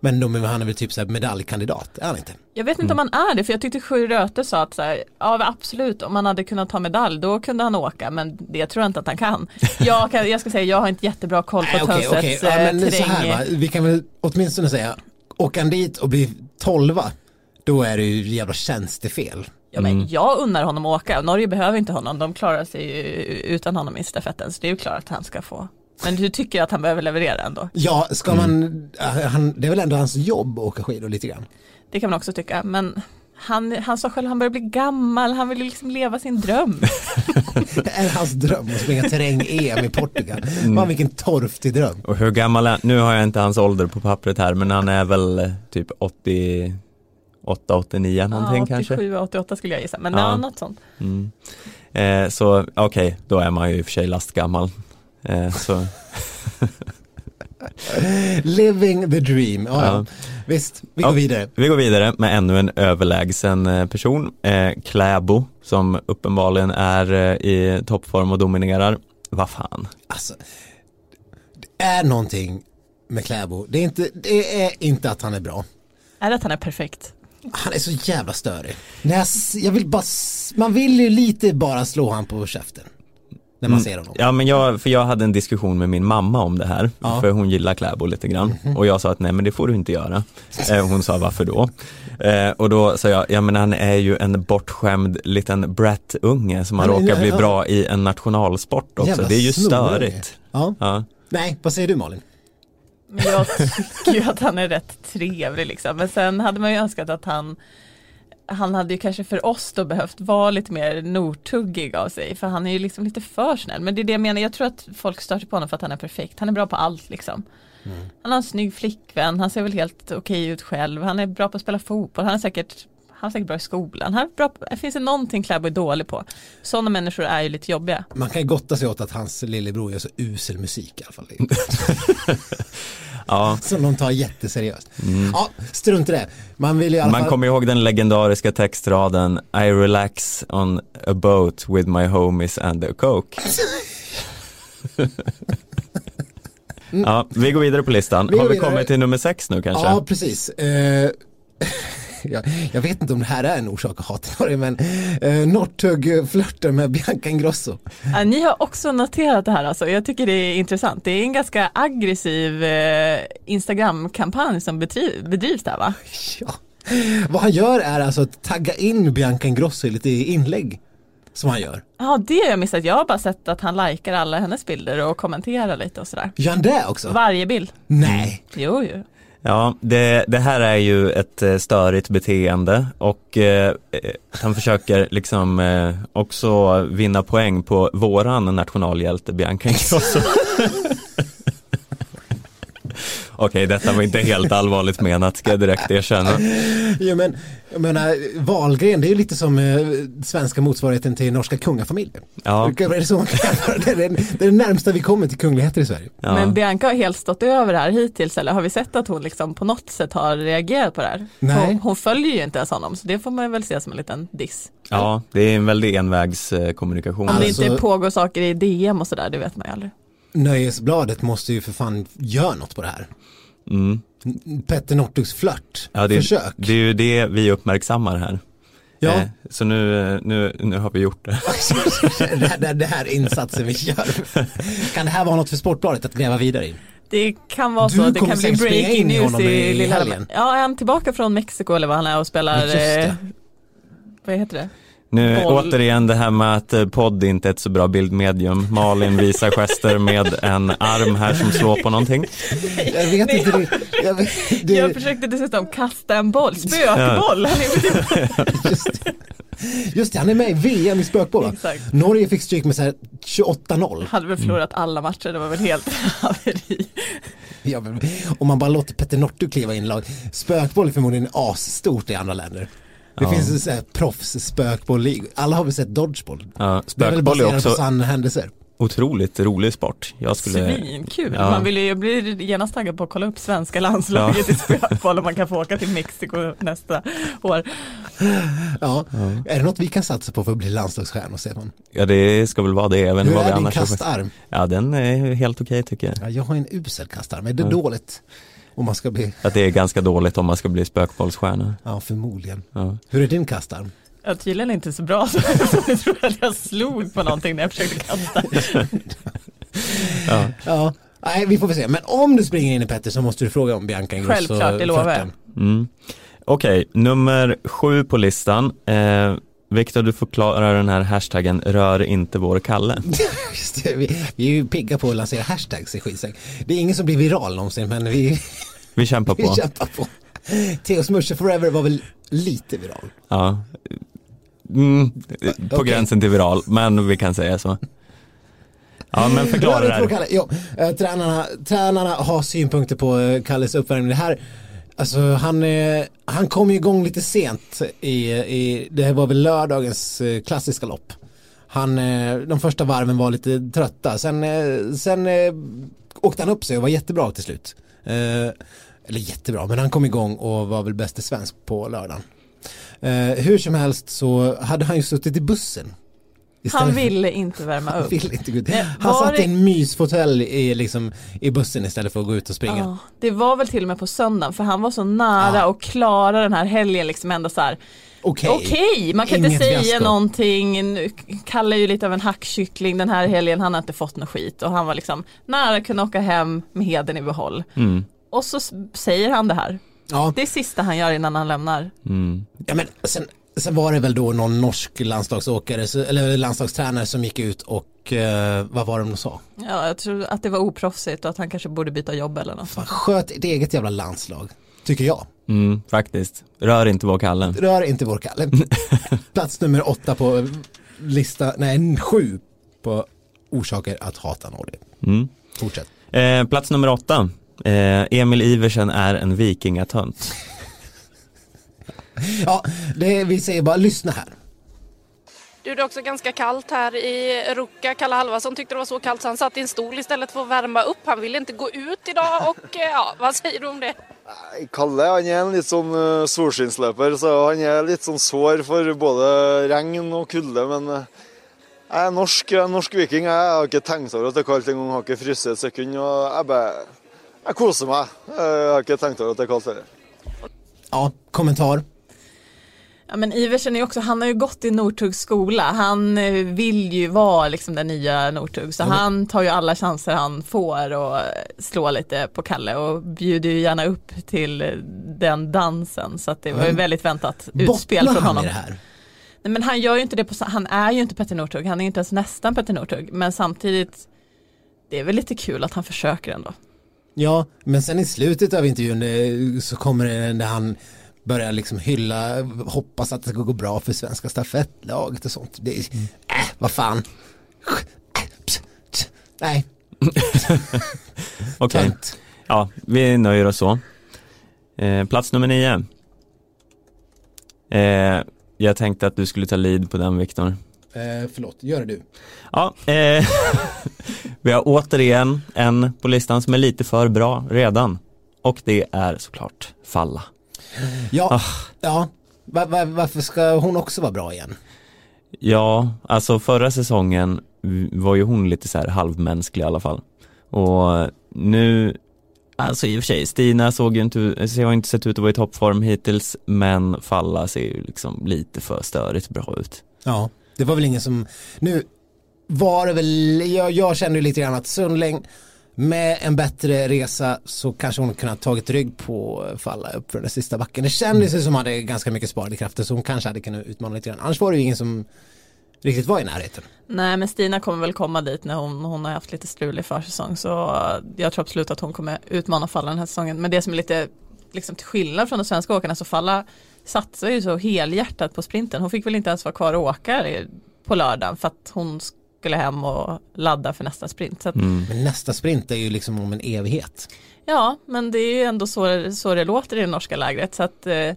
Speaker 2: Men de, han är väl typ så här medaljkandidat, är han inte?
Speaker 3: Jag vet inte om han är det, för jag tyckte Sjö Röte sa att så här, ja absolut, om han hade kunnat ta medalj då kunde han åka, men det tror jag inte att han kan. Jag, kan, jag ska säga, jag har inte jättebra koll på
Speaker 2: Nej, okej, okej.
Speaker 3: Tönsets
Speaker 2: Ja,
Speaker 3: eh,
Speaker 2: men så här
Speaker 3: terräng.
Speaker 2: va, vi kan väl åtminstone säga, åker han dit och blir tolva, då är det ju jävla tjänstefel.
Speaker 3: Ja, men mm. Jag unnar honom att åka, Norge behöver inte honom, de klarar sig utan honom i stafetten så det är ju klart att han ska få. Men du tycker att han behöver leverera ändå?
Speaker 2: Ja, ska mm. man, eh, han, det är väl ändå hans jobb att åka skidor lite grann?
Speaker 3: Det kan man också tycka, men han, han sa själv att han börjar bli gammal, han vill liksom leva sin dröm.
Speaker 2: det är hans dröm att springa terräng-EM i Portugal. Mm. Man, vilken torftig dröm.
Speaker 1: Och hur gammal är Nu har jag inte hans ålder på pappret här, men han är väl eh, typ 80 8, 89 någonting
Speaker 3: ah, 87,
Speaker 1: kanske.
Speaker 3: 87, 88 skulle jag gissa, men
Speaker 1: ja.
Speaker 3: något sånt.
Speaker 1: Mm. Eh, så okej, okay, då är man ju i och för sig lastgammal. Eh, så.
Speaker 2: Living the dream, ah, ja. visst, vi går
Speaker 1: ja,
Speaker 2: vidare.
Speaker 1: Vi går vidare med ännu en överlägsen eh, person, eh, Kläbo, som uppenbarligen är eh, i toppform och dominerar. Vad fan.
Speaker 2: Alltså, det är någonting med Kläbo, det är, inte, det är inte att han är bra.
Speaker 3: Är det att han är perfekt?
Speaker 2: Han är så jävla störig. När jag, jag vill bara, man vill ju lite bara slå han på käften. När man ser honom.
Speaker 1: Ja men jag, för jag hade en diskussion med min mamma om det här,
Speaker 2: Ja.
Speaker 1: för hon gillar Kläbo lite grann. Och jag sa att nej men det får du inte göra. Eh, hon sa varför då? Eh, och då sa jag, ja men han är ju en bortskämd liten brat-unge som har råkat bli bra i en nationalsport också.
Speaker 2: Jävla
Speaker 1: det är ju
Speaker 2: snorunge.
Speaker 1: störigt.
Speaker 2: Ja.
Speaker 1: Ja.
Speaker 2: Nej, vad säger du Malin?
Speaker 3: Men jag tycker ju att han är rätt trevlig liksom. Men sen hade man ju önskat att han han hade ju kanske för oss då behövt vara lite mer nortuggig av sig. För han är ju liksom lite för snäll. Men det är det jag menar, jag tror att folk stör sig på honom för att han är perfekt. Han är bra på allt liksom. Han har en snygg flickvän, han ser väl helt okej ut själv. Han är bra på att spela fotboll, han är säkert han är säkert bra i skolan. Han bra på, finns det någonting Kläbo är dålig på? Sådana människor är ju lite jobbiga.
Speaker 2: Man kan ju gotta sig åt att hans lillebror gör så usel musik i alla fall.
Speaker 1: Ja.
Speaker 2: Som de tar jätteseriöst. Ja, strunt i det. Man vill i alla
Speaker 1: Man
Speaker 2: fall...
Speaker 1: kommer ihåg den legendariska textraden I relax on a boat with my homies and a coke. ja, vi går vidare på listan.
Speaker 2: Vi
Speaker 1: Har vi
Speaker 2: vidare.
Speaker 1: kommit till nummer sex nu kanske?
Speaker 2: Ja, precis. Eh, jag, jag vet inte om det här är en orsak att hata Norge, men uh, Northug flörtar med Bianca Ingrosso.
Speaker 3: Ja, ni har också noterat det här alltså. Jag tycker det är intressant. Det är en ganska aggressiv eh, Instagram-kampanj som bedriv, bedrivs där va?
Speaker 2: Ja. Vad han gör är alltså att tagga in Bianca Ingrosso i lite inlägg som han gör.
Speaker 3: Ja det har jag missat. Jag har bara sett att han likar alla hennes bilder och kommenterar lite och sådär.
Speaker 2: Gör han det också?
Speaker 3: Varje bild.
Speaker 2: Nej.
Speaker 3: Jo, jo.
Speaker 1: Ja, det, det här är ju ett eh, störigt beteende och eh, eh, han försöker liksom eh, också vinna poäng på våran nationalhjälte Bianca Ingrosso. Okej, detta var inte helt allvarligt menat ska jag direkt erkänna.
Speaker 2: Ja, men, jag menar, Wahlgren det är ju lite som eh, svenska motsvarigheten till norska kungafamiljen.
Speaker 1: Ja,
Speaker 2: Är det, så kan jämföra? det, är det, är det närmsta vi kommer till kungligheter i Sverige.
Speaker 1: ja.
Speaker 3: Men Bianca har helt stått över det här hittills eller har vi sett att hon liksom på något sätt har reagerat på det här?
Speaker 2: Nej.
Speaker 3: Hon, hon följer ju inte ens honom så det får man väl se som en liten diss.
Speaker 1: ja, det är en väldig envägskommunikation.
Speaker 3: Om det
Speaker 2: Alltså-
Speaker 3: inte pågår saker i DM och sådär, det vet man ju aldrig.
Speaker 2: Nöjesbladet måste ju för fan göra något på det här.
Speaker 1: Mm.
Speaker 2: Petter Northugs flört,
Speaker 1: Ja, det,
Speaker 2: försök.
Speaker 1: det är ju det vi uppmärksammar här.
Speaker 2: Ja.
Speaker 1: Eh, så nu, nu, nu har vi gjort det.
Speaker 2: det, här, det här insatsen vi gör. Kan det här vara något för Sportbladet att gräva vidare i?
Speaker 3: Det kan vara
Speaker 2: Du
Speaker 3: så, det
Speaker 2: kommer
Speaker 3: kan bli breaking news i,
Speaker 2: i
Speaker 3: lilla
Speaker 2: helgen.
Speaker 3: Ja, är han tillbaka från Mexiko eller vad han är och spelar,
Speaker 2: Just det.
Speaker 3: eh, vad heter det?
Speaker 1: Nu
Speaker 3: Boll.
Speaker 1: återigen det här med att eh, podd inte är ett så bra bildmedium. Malin visar gester med en arm här som slår på någonting.
Speaker 2: Jag vet inte, det, jag, vet, det,
Speaker 3: Jag försökte dessutom kasta en boll, spökboll. Typ-
Speaker 2: just, det. just det, han är med i VM i spökboll?
Speaker 3: Exakt.
Speaker 2: Norge fick stryk med så här 28-0.
Speaker 3: hade väl förlorat alla matcher, det var väl helt haveri.
Speaker 2: Ja, om man bara låter Petter Northug kliva in i lag. Spökboll är förmodligen asstort i andra länder. Det
Speaker 1: Ja.
Speaker 2: finns så här proffs spökboll Alla har väl sett dodgeball?
Speaker 1: Ja,
Speaker 2: är
Speaker 1: spökboll är också
Speaker 2: sanna händelser.
Speaker 1: otroligt rolig sport. Jag skulle,
Speaker 3: Svinkul,
Speaker 1: Ja.
Speaker 3: man vill ju bli genast taggad på att kolla upp svenska landslaget i spökboll och man kan få åka till Mexiko nästa år.
Speaker 2: Ja. Är det något vi kan satsa på för att bli landslagsstjärnor Stefan?
Speaker 1: ja det ska väl vara det, även
Speaker 2: Hur
Speaker 1: vad vi
Speaker 2: är din kastarm?
Speaker 1: Ja den är helt okej tycker jag.
Speaker 2: Ja, jag har en usel kastarm, är det dåligt? Om man ska bli,
Speaker 1: Att det är ganska dåligt om man ska bli spökbollsstjärna.
Speaker 2: ja förmodligen.
Speaker 1: Ja.
Speaker 2: Hur är din kastarm?
Speaker 3: Ja, tydligen inte så bra så jag tror att jag slog på någonting när jag försökte kasta.
Speaker 1: Ja.
Speaker 2: Ja, nej vi får väl se. Men om du springer in i Petter så måste du fråga om Bianca Ingrosso.
Speaker 3: Självklart, det lovar jag.
Speaker 1: Mm. Okej, nummer sju på listan. Eh, Viktor, du förklarar den här hashtaggen rör inte vår Kalle.
Speaker 2: Just det, vi, vi är ju pigga på att lansera hashtags i skitsnack. Det är ingen som blir viral någonsin men vi,
Speaker 1: Vi kämpar
Speaker 2: vi
Speaker 1: på.
Speaker 2: kämpar på. Theo Smusher Forever var väl lite viral.
Speaker 1: Ja. Mm, på
Speaker 2: Okej.
Speaker 1: gränsen till viral, men vi kan säga så. Ja, men förklara det här.
Speaker 2: Jo, eh, tränarna, tränarna har synpunkter på eh, Kalles uppvärmning. Det här, alltså han, han kom ju igång lite sent i, i det här var väl lördagens eh, klassiska lopp. Han, eh, de första varven var lite trötta. Sen, eh, sen åkte han upp sig och var jättebra till slut. Eller jättebra, men han kom igång och var väl bäst i svensk på lördagen. Hur som helst så hade han ju suttit i bussen.
Speaker 3: Han
Speaker 2: Istället för-
Speaker 3: ville inte värma
Speaker 2: han
Speaker 3: upp.
Speaker 2: vill inte gå ut. Han satt i en mysfåtölj i, liksom, i bussen istället för att gå ut och springa.
Speaker 3: Ja, det var väl till och med på söndagen för han var så nära
Speaker 2: Ja.
Speaker 3: och klara den här helgen liksom ändå så här
Speaker 2: Okej.
Speaker 3: Okej, man kan inte
Speaker 2: Inget
Speaker 3: säga
Speaker 2: fiasko.
Speaker 3: någonting. Nu, Kalle är ju lite av en hackkyckling den här helgen, han har inte fått något skit och han var liksom nära att kunna åka hem med heden i behåll.
Speaker 1: Mm,
Speaker 3: Och så säger han det här.
Speaker 2: Ja,
Speaker 3: Det är sista han gör innan han lämnar.
Speaker 1: mm.
Speaker 2: ja men sen, sen var det väl då någon norsk landslagsåkare, så- eller landslagstränare som gick ut och, eh, vad var det de sa?
Speaker 3: Ja, jag tror att det var oproffsigt och att han kanske borde byta jobb eller något.
Speaker 2: Fan, sköt ett eget jävla landslag, tycker jag.
Speaker 1: Mm, faktiskt. Rör inte vår Kalle.
Speaker 2: Rör inte vår Kalle. Plats nummer åtta på lista, nej sju på orsaker att hata Norge.
Speaker 1: Mm.
Speaker 2: Fortsätt.
Speaker 1: Eh, plats nummer åtta. Eh, Emil Iversen är en vikingatönt.
Speaker 2: Ja, det, vi säger bara lyssna här.
Speaker 5: Du, det är också ganska kallt här i Ruka. Kalle Halvarsson tyckte det var så kallt så han satt i en stol istället för att värma upp. Han ville inte gå ut idag och eh, ja, vad säger du om det?
Speaker 6: Kalle han er en litt sånn uh, solskinnsløper, så han er litt sånn sår for både regn og kulde. Men eh, jeg er norsk, jeg er norsk viking. Jeg har ikke tenkt over at det er kaldt engang. Har ikke fryst et sekund. Og jeg bare Jeg koser meg. Jeg har ikke tenkt over at det er kaldt heller.
Speaker 2: Ja, kommentar.
Speaker 3: Ja men Iversen är ju också, han har ju gått i Northugs skola, han eh, vill ju vara liksom den nya Northug så han tar ju alla chanser han får och slå lite på Kalle och bjuder ju gärna upp till eh, den dansen så det var ju väldigt väntat utspel från
Speaker 2: han
Speaker 3: honom.
Speaker 2: i det här?
Speaker 3: Nej, men han gör ju inte det på, han är ju inte Petter Northug, han är inte ens nästan Petter Northug men samtidigt det är väl lite kul att han försöker ändå.
Speaker 2: Ja, men sen i slutet av intervjun eh, så kommer det när han börjar liksom hylla, hoppas att det ska gå bra för svenska stafettlaget och sånt. Det är, äh, vad fan. Nej,
Speaker 1: Okej,
Speaker 2: tönt.
Speaker 1: ja, vi nöjer oss så. Eh, plats nummer nio. Eh, jag tänkte att du skulle ta lead på den Viktor.
Speaker 2: Eh, förlåt, gör det du.
Speaker 1: Ja, eh, vi har återigen en på listan som är lite för bra redan. Och det är såklart Falla.
Speaker 2: Ja,
Speaker 1: Ah.
Speaker 2: ja. Va, va, varför ska hon också vara bra igen?
Speaker 1: Ja, alltså förra säsongen var ju hon lite så här halvmänsklig i alla fall. Och nu Alltså i och för sig, Stina såg ju inte, har inte sett ut att vara i toppform hittills men Falla ser ju liksom lite för störigt bra ut.
Speaker 2: Ja, det var väl ingen som, nu var det väl, jag, jag kände ju lite grann att Sundling med en bättre resa så kanske hon kunnat tagit rygg på Falla upp för den sista backen. Det kändes ju som hon hade ganska mycket sparade krafter så hon kanske hade kunnat utmana lite grann. Annars var det ju ingen som riktigt var i närheten.
Speaker 3: Nej men Stina kommer väl komma dit när hon, hon har haft lite strulig försäsong så jag tror absolut att hon kommer utmana Falla den här säsongen. Men det som är lite liksom till skillnad från de svenska åkarna så Falla satsar ju så helhjärtat på sprinten. Hon fick väl inte ens vara kvar och åka på lördagen för att hon skulle hem och ladda för nästa sprint. Så att,
Speaker 2: mm. Men nästa sprint är ju liksom om en evighet.
Speaker 3: Ja, men det är ju ändå så, så det låter i det norska lägret. Så att eh,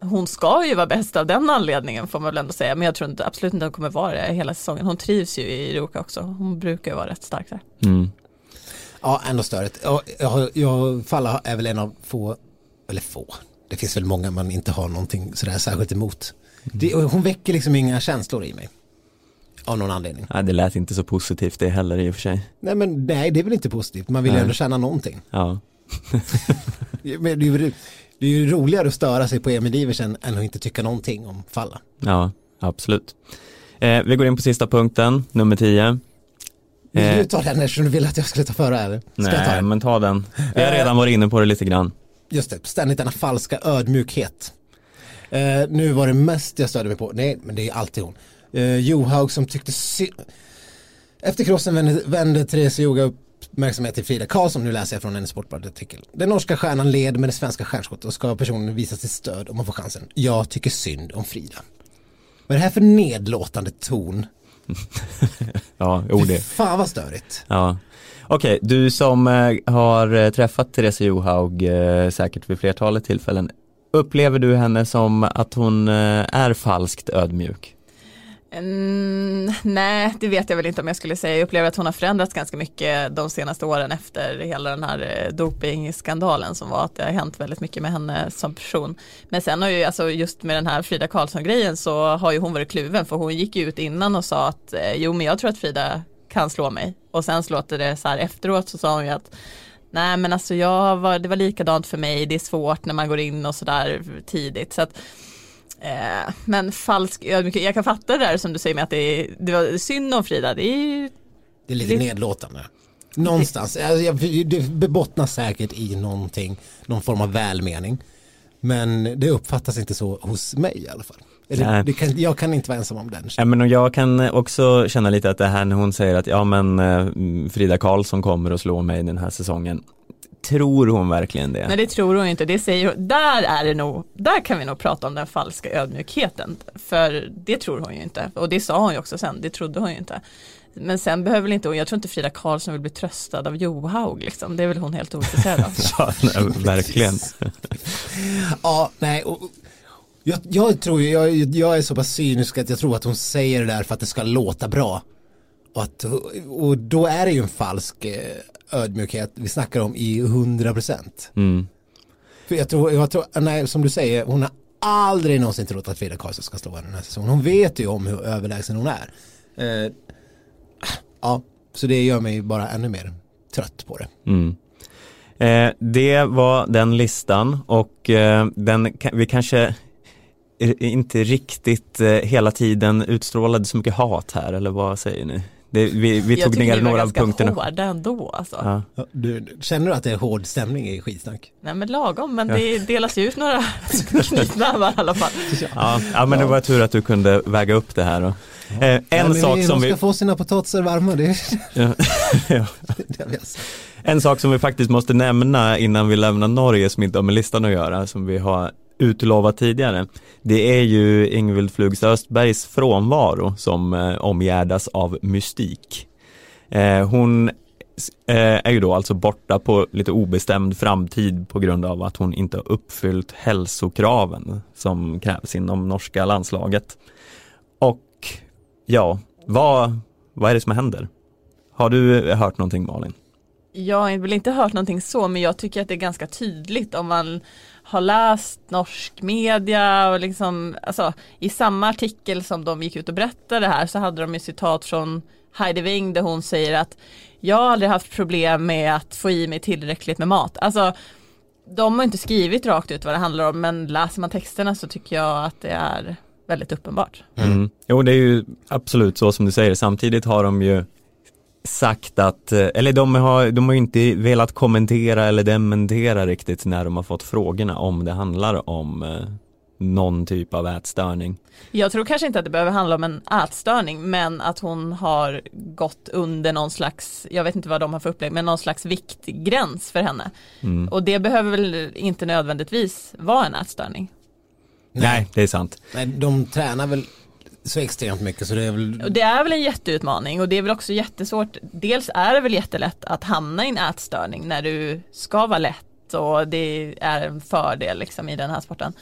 Speaker 3: hon ska ju vara bäst av den anledningen får man väl ändå säga. Men jag tror inte, absolut inte att hon kommer vara det hela säsongen. Hon trivs ju i Ruka också. Hon brukar ju vara rätt stark där.
Speaker 2: Mm. Ja, ändå störigt. Jag, jag, jag, Falla är väl en av få, eller få, det finns väl många man inte har någonting sådär särskilt emot. Mm. Det, hon väcker liksom inga känslor i mig. Av någon anledning.
Speaker 1: Nej, det lät inte så positivt det heller i och för sig.
Speaker 2: Nej, men nej, det är väl inte positivt. Man vill ju ändå känna någonting.
Speaker 1: Ja.
Speaker 2: men det, är ju, det är ju roligare att störa sig på Emil Iversen än att inte tycka någonting om Falla.
Speaker 1: Ja, absolut. Eh, vi går in på sista punkten, nummer 10.
Speaker 2: Vill du eh, ta den eftersom du ville att jag skulle ta före eller? Ska
Speaker 1: nej, ta men ta den. Vi har redan varit inne på det lite grann.
Speaker 2: Just det, ständigt denna falska ödmjukhet. Eh, nu var det mest jag störde mig på, nej men det är alltid hon eh, Johaug som tyckte efter krossen vände, vände Therese Joga uppmärksamhet till Frida Karlsson, nu läser jag från en Sportbladet-artikel. Den norska stjärnan led med det svenska stjärnskottet och ska personen visa sitt stöd om man får chansen. Jag tycker synd om Frida. Vad är det här för nedlåtande ton?
Speaker 1: ja, jo det.
Speaker 2: Fan vad störigt.
Speaker 1: Ja. Okej, okay, du som eh, har eh, träffat Therese Johaug eh, säkert vid flertalet tillfällen. Upplever du henne som att hon är falskt ödmjuk?
Speaker 3: Mm, nej, det vet jag väl inte om jag skulle säga. Jag upplever att hon har förändrats ganska mycket de senaste åren efter hela den här eh, dopingskandalen som var att det har hänt väldigt mycket med henne som person. Men sen har ju alltså just med den här Frida Karlsson-grejen så har ju hon varit kluven för hon gick ju ut innan och sa att eh, jo men jag tror att Frida kan slå mig och sen slåter låter det så här efteråt så sa hon ju att nej men alltså jag var, det var likadant för mig, det är svårt när man går in och sådär tidigt. Så att, Eh, men falsk ödmjukhet, jag kan fatta det där som du säger med att det, är, det var synd om Frida. Det är,
Speaker 2: det är lite det, nedlåtande. Någonstans, alltså, det bottnar säkert i någonting, någon form av välmening. Men det uppfattas inte så hos mig i alla fall. Det, det kan, jag kan inte vara ensam om den.
Speaker 1: Ja, men jag kan också känna lite att det här när hon säger att ja men eh, Frida Karlsson kommer att slå mig den här säsongen tror hon verkligen det?
Speaker 3: Nej det tror hon inte, det säger hon. Där är det nog, där kan vi nog prata om den falska ödmjukheten. För det tror hon ju inte. Och det sa hon ju också sen, det trodde hon ju inte. Men sen behöver väl inte, jag tror inte Frida Karlsson vill bli tröstad av Johaug liksom. Det är väl hon helt ointresserad av.
Speaker 1: ja, nej, verkligen.
Speaker 2: ja, nej. Och, jag, jag, tror, jag, jag är så pass cynisk att jag tror att hon säger det där för att det ska låta bra. Och, att, och då är det ju en falsk eh, ödmjukhet vi snackar om i 100 procent. Mm. För jag tror, jag tror nej, som du säger, hon har aldrig någonsin trott att Frida Karlsson ska slå henne den här säsongen. Hon vet ju om hur överlägsen hon är. Eh, ja, så det gör mig bara ännu mer trött på det.
Speaker 1: Mm. Eh, det var den listan och eh, den, vi kanske inte riktigt eh, hela tiden utstrålade så mycket hat här eller vad säger ni? Det, vi, vi tog ner några av punkterna.
Speaker 3: Jag tycker ändå alltså.
Speaker 2: Ja. Du, känner du att det är hård stämning i skitsnack?
Speaker 3: Nej men lagom, men det delas ju ut några knytnävar i alla fall.
Speaker 1: Ja, ja men det var tur att du kunde väga upp det här. Eh, en ja, sak som vi...
Speaker 2: ska få sina potatisar varma. Det... ja.
Speaker 1: ja. En sak som vi faktiskt måste nämna innan vi lämnar Norge som inte har med listan att göra, som vi har utlovat tidigare. Det är ju Ingvild Flugstad Östbergs frånvaro som eh, omgärdas av mystik. Eh, hon eh, är ju då alltså borta på lite obestämd framtid på grund av att hon inte har uppfyllt hälsokraven som krävs inom norska landslaget. Och ja, vad, vad är det som händer? Har du hört någonting Malin?
Speaker 3: Jag har väl inte hört någonting så men jag tycker att det är ganska tydligt om man har läst norsk media och liksom alltså, i samma artikel som de gick ut och berättade här så hade de ju citat från Heidi Wing där hon säger att jag har aldrig haft problem med att få i mig tillräckligt med mat. Alltså de har inte skrivit rakt ut vad det handlar om men läser man texterna så tycker jag att det är väldigt uppenbart.
Speaker 1: Mm. Jo, det är ju absolut så som du säger. Samtidigt har de ju sagt att, eh, eller de har, de har inte velat kommentera eller dementera riktigt när de har fått frågorna om det handlar om eh, någon typ av ätstörning.
Speaker 3: Jag tror kanske inte att det behöver handla om en ätstörning men att hon har gått under någon slags, jag vet inte vad de har för upplägg, men någon slags viktgräns för henne.
Speaker 1: Mm.
Speaker 3: Och det behöver väl inte nödvändigtvis vara en ätstörning.
Speaker 1: Nej, det är sant.
Speaker 2: Nej, de tränar väl så extremt mycket så det är väl
Speaker 3: Och det är väl en jätteutmaning och det är väl också jättesvårt. Dels är det väl jättelätt att hamna i en ätstörning när du ska vara lätt och det är en fördel liksom i den här sporten.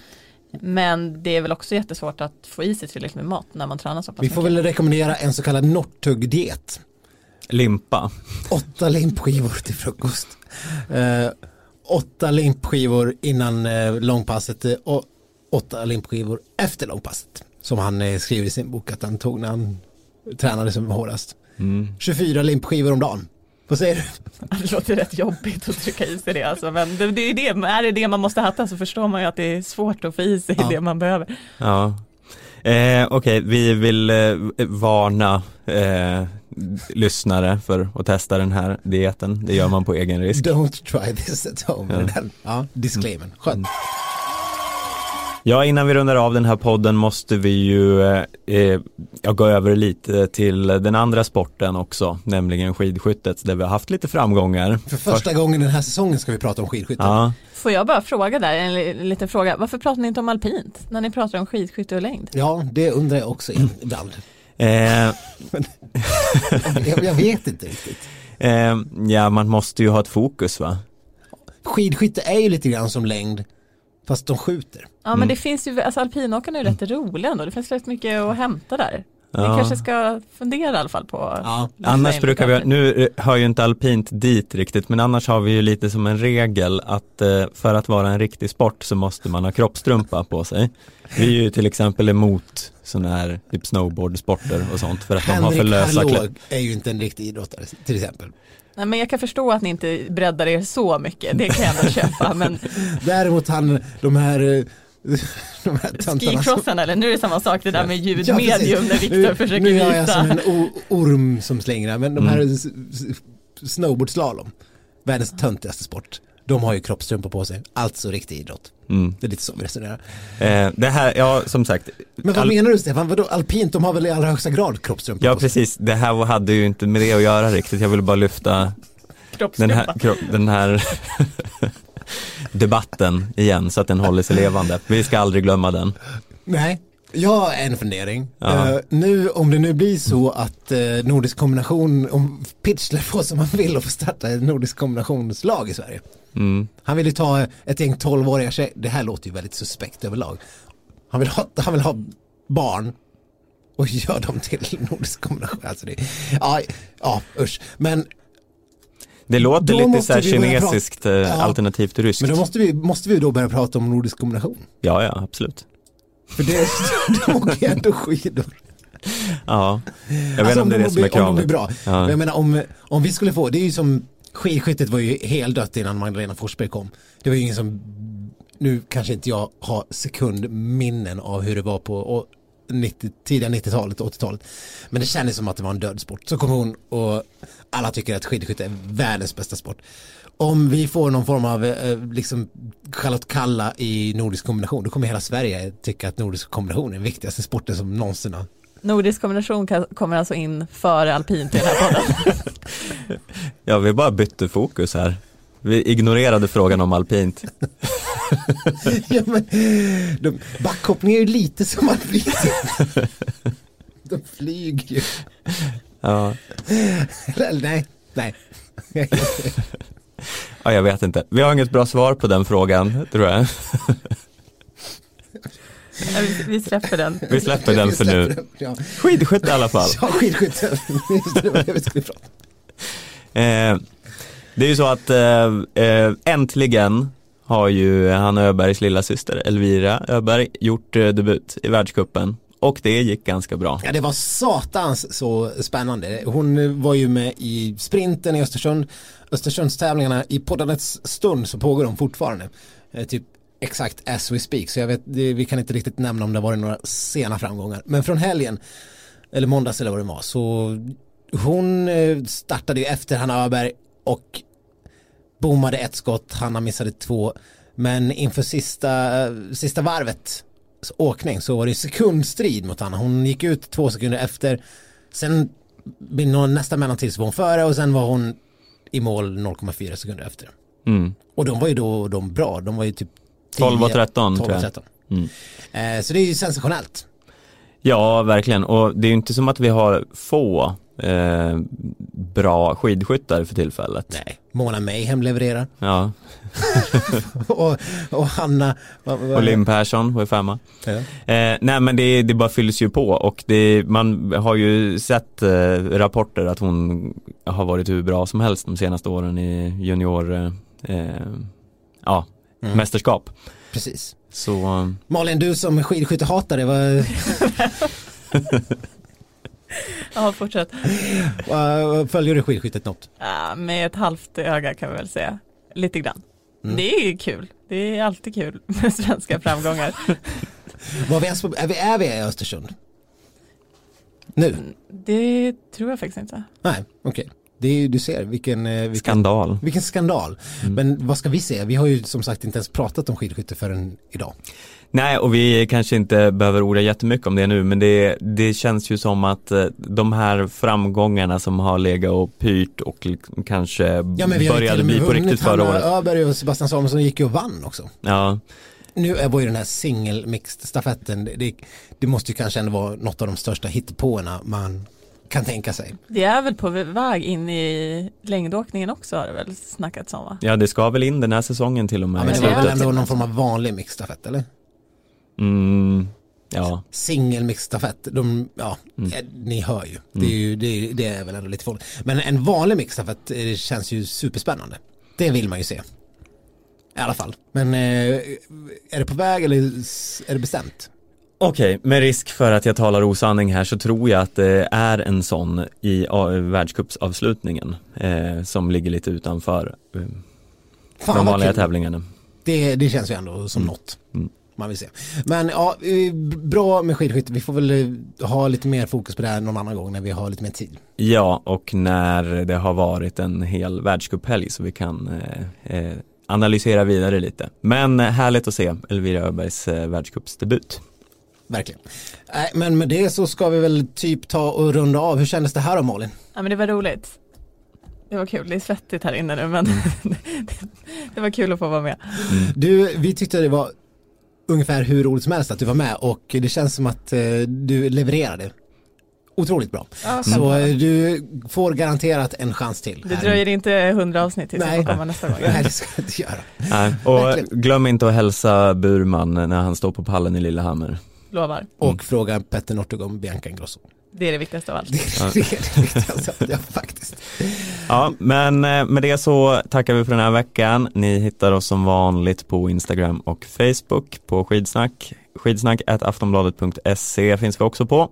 Speaker 3: Men det är väl också jättesvårt att få i sig tillräckligt med mat när man tränar så pass
Speaker 2: Vi får
Speaker 3: mycket.
Speaker 2: väl rekommendera en så kallad Northug-diet.
Speaker 1: Limpa.
Speaker 2: Åtta limpskivor till frukost. Eh, åtta limpskivor innan eh, långpasset eh, och åtta limpskivor efter långpasset. Som han eh, skriver i sin bok att han tog när han tränade som hårdast.
Speaker 1: Mm.
Speaker 2: 24 limpskivor om dagen. Vad säger du?
Speaker 3: Det låter rätt jobbigt att trycka i sig det alltså. Men det, det är det, är det det man måste äta så förstår man ju att det är svårt att få i sig
Speaker 2: Ja.
Speaker 3: det man behöver.
Speaker 1: Ja. Eh, Okej, vi vill eh, varna eh, lyssnare för att testa den här dieten. Det gör man på egen risk.
Speaker 2: Don't try this at home.
Speaker 1: Ja.
Speaker 2: Ja, den, ja disclaimer. Skönt.
Speaker 1: Ja, innan vi rundar av den här podden måste vi ju eh, eh, gå över lite till den andra sporten också, nämligen skidskyttet där vi har haft lite framgångar.
Speaker 2: För första gången den här säsongen ska vi prata om skidskytte.
Speaker 1: Ja,
Speaker 3: Får jag bara fråga där, en li- liten fråga. Varför pratar ni inte om alpint när ni pratar om skidskytte och längd?
Speaker 2: Ja, det undrar jag också ibland.
Speaker 1: eh,
Speaker 2: Jag, jag vet inte riktigt.
Speaker 1: eh, ja man måste ju ha ett fokus va?
Speaker 2: Skidskytte är ju lite grann som längd, fast de skjuter.
Speaker 3: Ja
Speaker 1: Mm.
Speaker 3: men det finns ju, alltså alpinåkarna är ju rätt roliga ändå. Det finns rätt mycket att hämta där. Vi
Speaker 1: Ja.
Speaker 3: kanske ska fundera i alla fall på
Speaker 2: Ja.
Speaker 1: Annars brukar vi, nu eh, hör ju inte alpint dit riktigt, men annars har vi ju lite som en regel att eh, för att vara en riktig sport så måste man ha kroppstrumpa på sig. Vi är ju till exempel emot sådana här typ snowboardsporter och sånt för att de har för
Speaker 2: Henrik
Speaker 1: lösa kläder.
Speaker 2: är ju inte en riktig idrottare till exempel.
Speaker 3: Nej men jag kan förstå att ni inte breddar er så mycket, det kan jag ändå köpa. Men
Speaker 2: Däremot han, de här, eh, de
Speaker 3: skicrossen eller nu är det samma sak det där med
Speaker 2: Ja,
Speaker 3: ljudmedium när Viktor
Speaker 2: Nu-
Speaker 3: försöker
Speaker 2: Nu gör jag som
Speaker 3: visa.
Speaker 2: en orm som slingrar, men de här
Speaker 1: Mm.
Speaker 2: snowboardslalom, världens töntigaste sport, de har ju kroppstrumpor på sig, alltså riktig idrott.
Speaker 1: Mm.
Speaker 2: Det är lite så vi resonerar.
Speaker 1: Eh, det här, ja som sagt.
Speaker 2: Men vad menar du Stefan, vadå alpint, de har väl i allra högsta grad kroppstrumpor
Speaker 1: Ja
Speaker 2: på sig?
Speaker 1: precis, det här hade ju inte med det att göra riktigt. Jag ville bara lyfta den här, kro- den här debatten igen så att den håller sig levande. Vi ska aldrig glömma den.
Speaker 2: Nej, jag har en fundering. Eh, nu, om det nu blir så att uh, nordisk kombination, om Pitchler får som han vill och får starta ett nordisk kombinationslag i Sverige.
Speaker 1: Mm.
Speaker 2: Han vill ju ta ett gäng 12-åriga tjejer, det här låter ju väldigt suspekt överlag. Han vill ha, han vill ha barn och gör dem till nordisk kombination. Alltså det, ja, ja, usch. Men,
Speaker 1: Det låter
Speaker 2: Då
Speaker 1: lite så här kinesiskt eh,
Speaker 2: Ja.
Speaker 1: ryskt.
Speaker 2: men då måste vi, måste vi då börja prata om nordisk kombination.
Speaker 1: Ja, ja, absolut.
Speaker 2: För det, de åker ju ändå skidor.
Speaker 1: Ja, jag vet
Speaker 2: Alltså,
Speaker 1: inte om det är det
Speaker 2: de
Speaker 1: som är
Speaker 2: blir- Om de blir
Speaker 1: kravet.
Speaker 2: bra.
Speaker 1: Ja.
Speaker 2: Jag menar om, om vi skulle få, det är ju som skidskyttet var ju heldött innan Magdalena Forsberg kom. Det var ju ingen som, nu kanske inte jag har sekundminnen av hur det var på och 90, tidiga 90-talet, 80-talet. Men det kändes som att det var en död sport. Så kom hon och alla tycker att skidskytte är världens bästa sport. Om vi får någon form av eh, liksom Charlotte Kalla i nordisk kombination, då kommer hela Sverige tycka att nordisk kombination är den viktigaste sporten som någonsin har
Speaker 3: Nordisk kombination kommer alltså in före alpint i den här podden.
Speaker 1: Ja, vi bara bytte fokus här. Vi ignorerade frågan om alpint.
Speaker 2: ja, men, de, backhoppning är ju lite som att bli De flyger ju.
Speaker 1: Ja.
Speaker 2: Eller, nej, nej.
Speaker 1: Ja, jag vet inte. Vi har inget bra svar på den frågan, tror jag.
Speaker 3: Ja, vi- Vi släpper den.
Speaker 1: Vi släpper den för nu.
Speaker 2: Ja,
Speaker 1: Skidskytte i alla fall.
Speaker 2: ja skidskytte. Just det, det var det vi skulle prata.
Speaker 1: Eh, Det är ju så att eh, eh, äntligen har ju Hanna Öbergs lilla syster Elvira Öberg gjort eh, debut i världskuppen och det gick ganska bra.
Speaker 2: Ja, det var satans så spännande. Hon var ju med i sprinten i Östersund. Östersundstävlingarna i poddandets stund så pågår de fortfarande. Eh, typ exakt as we speak. Så jag vet, det, vi kan inte riktigt nämna om det varit några sena framgångar. Men från helgen, eller måndags eller vad det var, så hon eh, startade ju efter Hanna Öberg och bommade ett skott, Hanna missade två. Men inför sista, eh, sista varvet åkning så var det sekundstrid mot Hanna. Hon gick ut två sekunder efter. Sen nästa mellantid så var hon före och sen var hon i mål 0,4 sekunder efter.
Speaker 1: Mm.
Speaker 2: Och de var ju då de bra. De var ju typ
Speaker 1: 12 och 13
Speaker 2: 12
Speaker 1: tror
Speaker 2: och
Speaker 1: jag.
Speaker 2: 13.
Speaker 1: Mm.
Speaker 2: Eh, så det är ju sensationellt.
Speaker 1: Ja, verkligen. Och det är ju inte som att vi har få eh, bra skidskyttar för tillfället.
Speaker 2: Nej. Mona Mayhem levererar.
Speaker 1: Ja,
Speaker 2: och, och Hanna. vad- vad-
Speaker 1: och Lim Persson var femma.
Speaker 2: Ja.
Speaker 1: Eh, nej men det, det bara fylls ju på och det, man har ju sett eh, rapporter att hon har varit hur bra som helst de senaste åren i junior, eh, eh, ja,
Speaker 2: Mm.
Speaker 1: mästerskap.
Speaker 2: Precis.
Speaker 1: Så
Speaker 2: Malin, du som skidskyttehatare, vad,
Speaker 3: Ja, fortsätt.
Speaker 2: följer du skidskyttet något?
Speaker 3: Ja, med ett halvt öga kan vi väl säga. Lite grann.
Speaker 2: Mm.
Speaker 3: Det är ju kul. Det är alltid kul med svenska framgångar.
Speaker 2: Var vi ens på, är, vi, är vi i Östersund? Nu?
Speaker 3: Det tror jag faktiskt inte.
Speaker 2: Nej, okej. Det är ju, du ser vilken, eh, vilken,
Speaker 1: skandal.
Speaker 2: vilken skandal.
Speaker 1: Mm.
Speaker 2: Men vad ska vi se? Vi har ju som sagt inte ens pratat om skidskytte förrän idag.
Speaker 1: Nej och vi kanske inte behöver orda jättemycket om det nu men det, det känns ju som att eh, de här framgångarna som har legat och pyrt och kanske
Speaker 2: Ja
Speaker 1: började bli på riktigt förra året.
Speaker 2: Öberg och Sebastian Samuelsson gick ju och vann också.
Speaker 1: Ja,
Speaker 2: Nu är- var ju den här singelmixed-stafetten, det, det, det måste ju kanske ändå vara något av de största hittepåerna man kan tänka sig.
Speaker 3: Det är väl på väg in i längdåkningen också har det väl snackats om va?
Speaker 1: ja det ska väl in den här säsongen till och med
Speaker 2: Ja, men det var väl ändå någon form av vanlig mixstafett eller?
Speaker 1: Mm, ja,
Speaker 2: Singelmixstafett, de, ja,
Speaker 1: Mm.
Speaker 2: eh, ni hör ju. Det är ju, det är, det är väl ändå lite farligt. Men en vanlig mixstafett eh, känns ju superspännande. Det vill man ju se. I alla fall. Men eh, är det på väg eller är det bestämt?
Speaker 1: Okej, med risk för att jag talar osanning här så tror jag att det är en sån i världscupsavslutningen eh, som ligger lite utanför eh,
Speaker 2: Fan
Speaker 1: de vanliga
Speaker 2: kul.
Speaker 1: tävlingarna.
Speaker 2: Det, det känns ju ändå som
Speaker 1: Mm.
Speaker 2: något.
Speaker 1: Mm.
Speaker 2: Man vill se. Men ja, eh, bra med skidskytte. Vi får väl eh, ha lite mer fokus på det här någon annan gång när vi har lite mer tid.
Speaker 1: Ja, och när det har varit en hel världscuphelg så vi kan eh, eh, analysera vidare lite. Men härligt att se Elvira Öbergs eh, världscupsdebut.
Speaker 2: Verkligen. Nej, men med det så ska vi väl typ ta och runda av. Hur kändes det här då Malin?
Speaker 3: Ja men det var roligt. Det var kul, det är svettigt här inne nu men det var kul att få vara med.
Speaker 2: Du, vi tyckte det var ungefär hur roligt som helst att du var med och det känns som att eh, du levererade otroligt bra.
Speaker 3: Ja,
Speaker 2: Så
Speaker 3: mm.
Speaker 2: eh, du får garanterat en chans till.
Speaker 3: Det dröjer inte hundra avsnitt tills
Speaker 2: Nej.
Speaker 3: jag får komma nästa gång.
Speaker 2: Nej, det ska jag inte göra.
Speaker 1: Nej, och
Speaker 2: Verkligen.
Speaker 1: glöm inte att hälsa Burman när han står på pallen i Lillehammer.
Speaker 3: Lovar.
Speaker 2: Och fråga Petter Northug om Bianca Ingrosso.
Speaker 3: Det är det viktigaste av allt.
Speaker 2: Det är det viktigaste, ja faktiskt.
Speaker 1: Ja, men eh, med det så tackar vi för den här veckan. Ni hittar oss som vanligt på Instagram och Facebook på skidsnack. Skidsnack aftonbladet.se finns vi också på.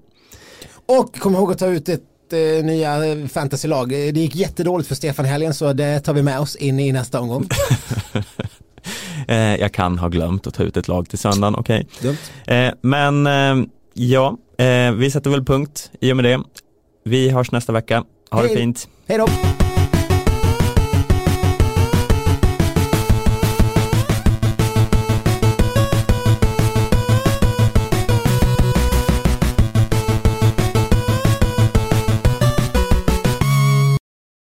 Speaker 2: Och kom ihåg att ta ut ett eh, nya fantasylag. Det gick jättedåligt för Stefan helgen så det tar vi med oss in i nästa omgång.
Speaker 1: Eh, jag kan ha glömt att ta ut ett lag till söndagen, okej.
Speaker 2: Dumt.
Speaker 1: Eh, men eh, ja, eh, vi sätter väl punkt i och med det. Vi hörs nästa vecka. Ha det
Speaker 2: Hej.
Speaker 1: fint.
Speaker 2: Hej då!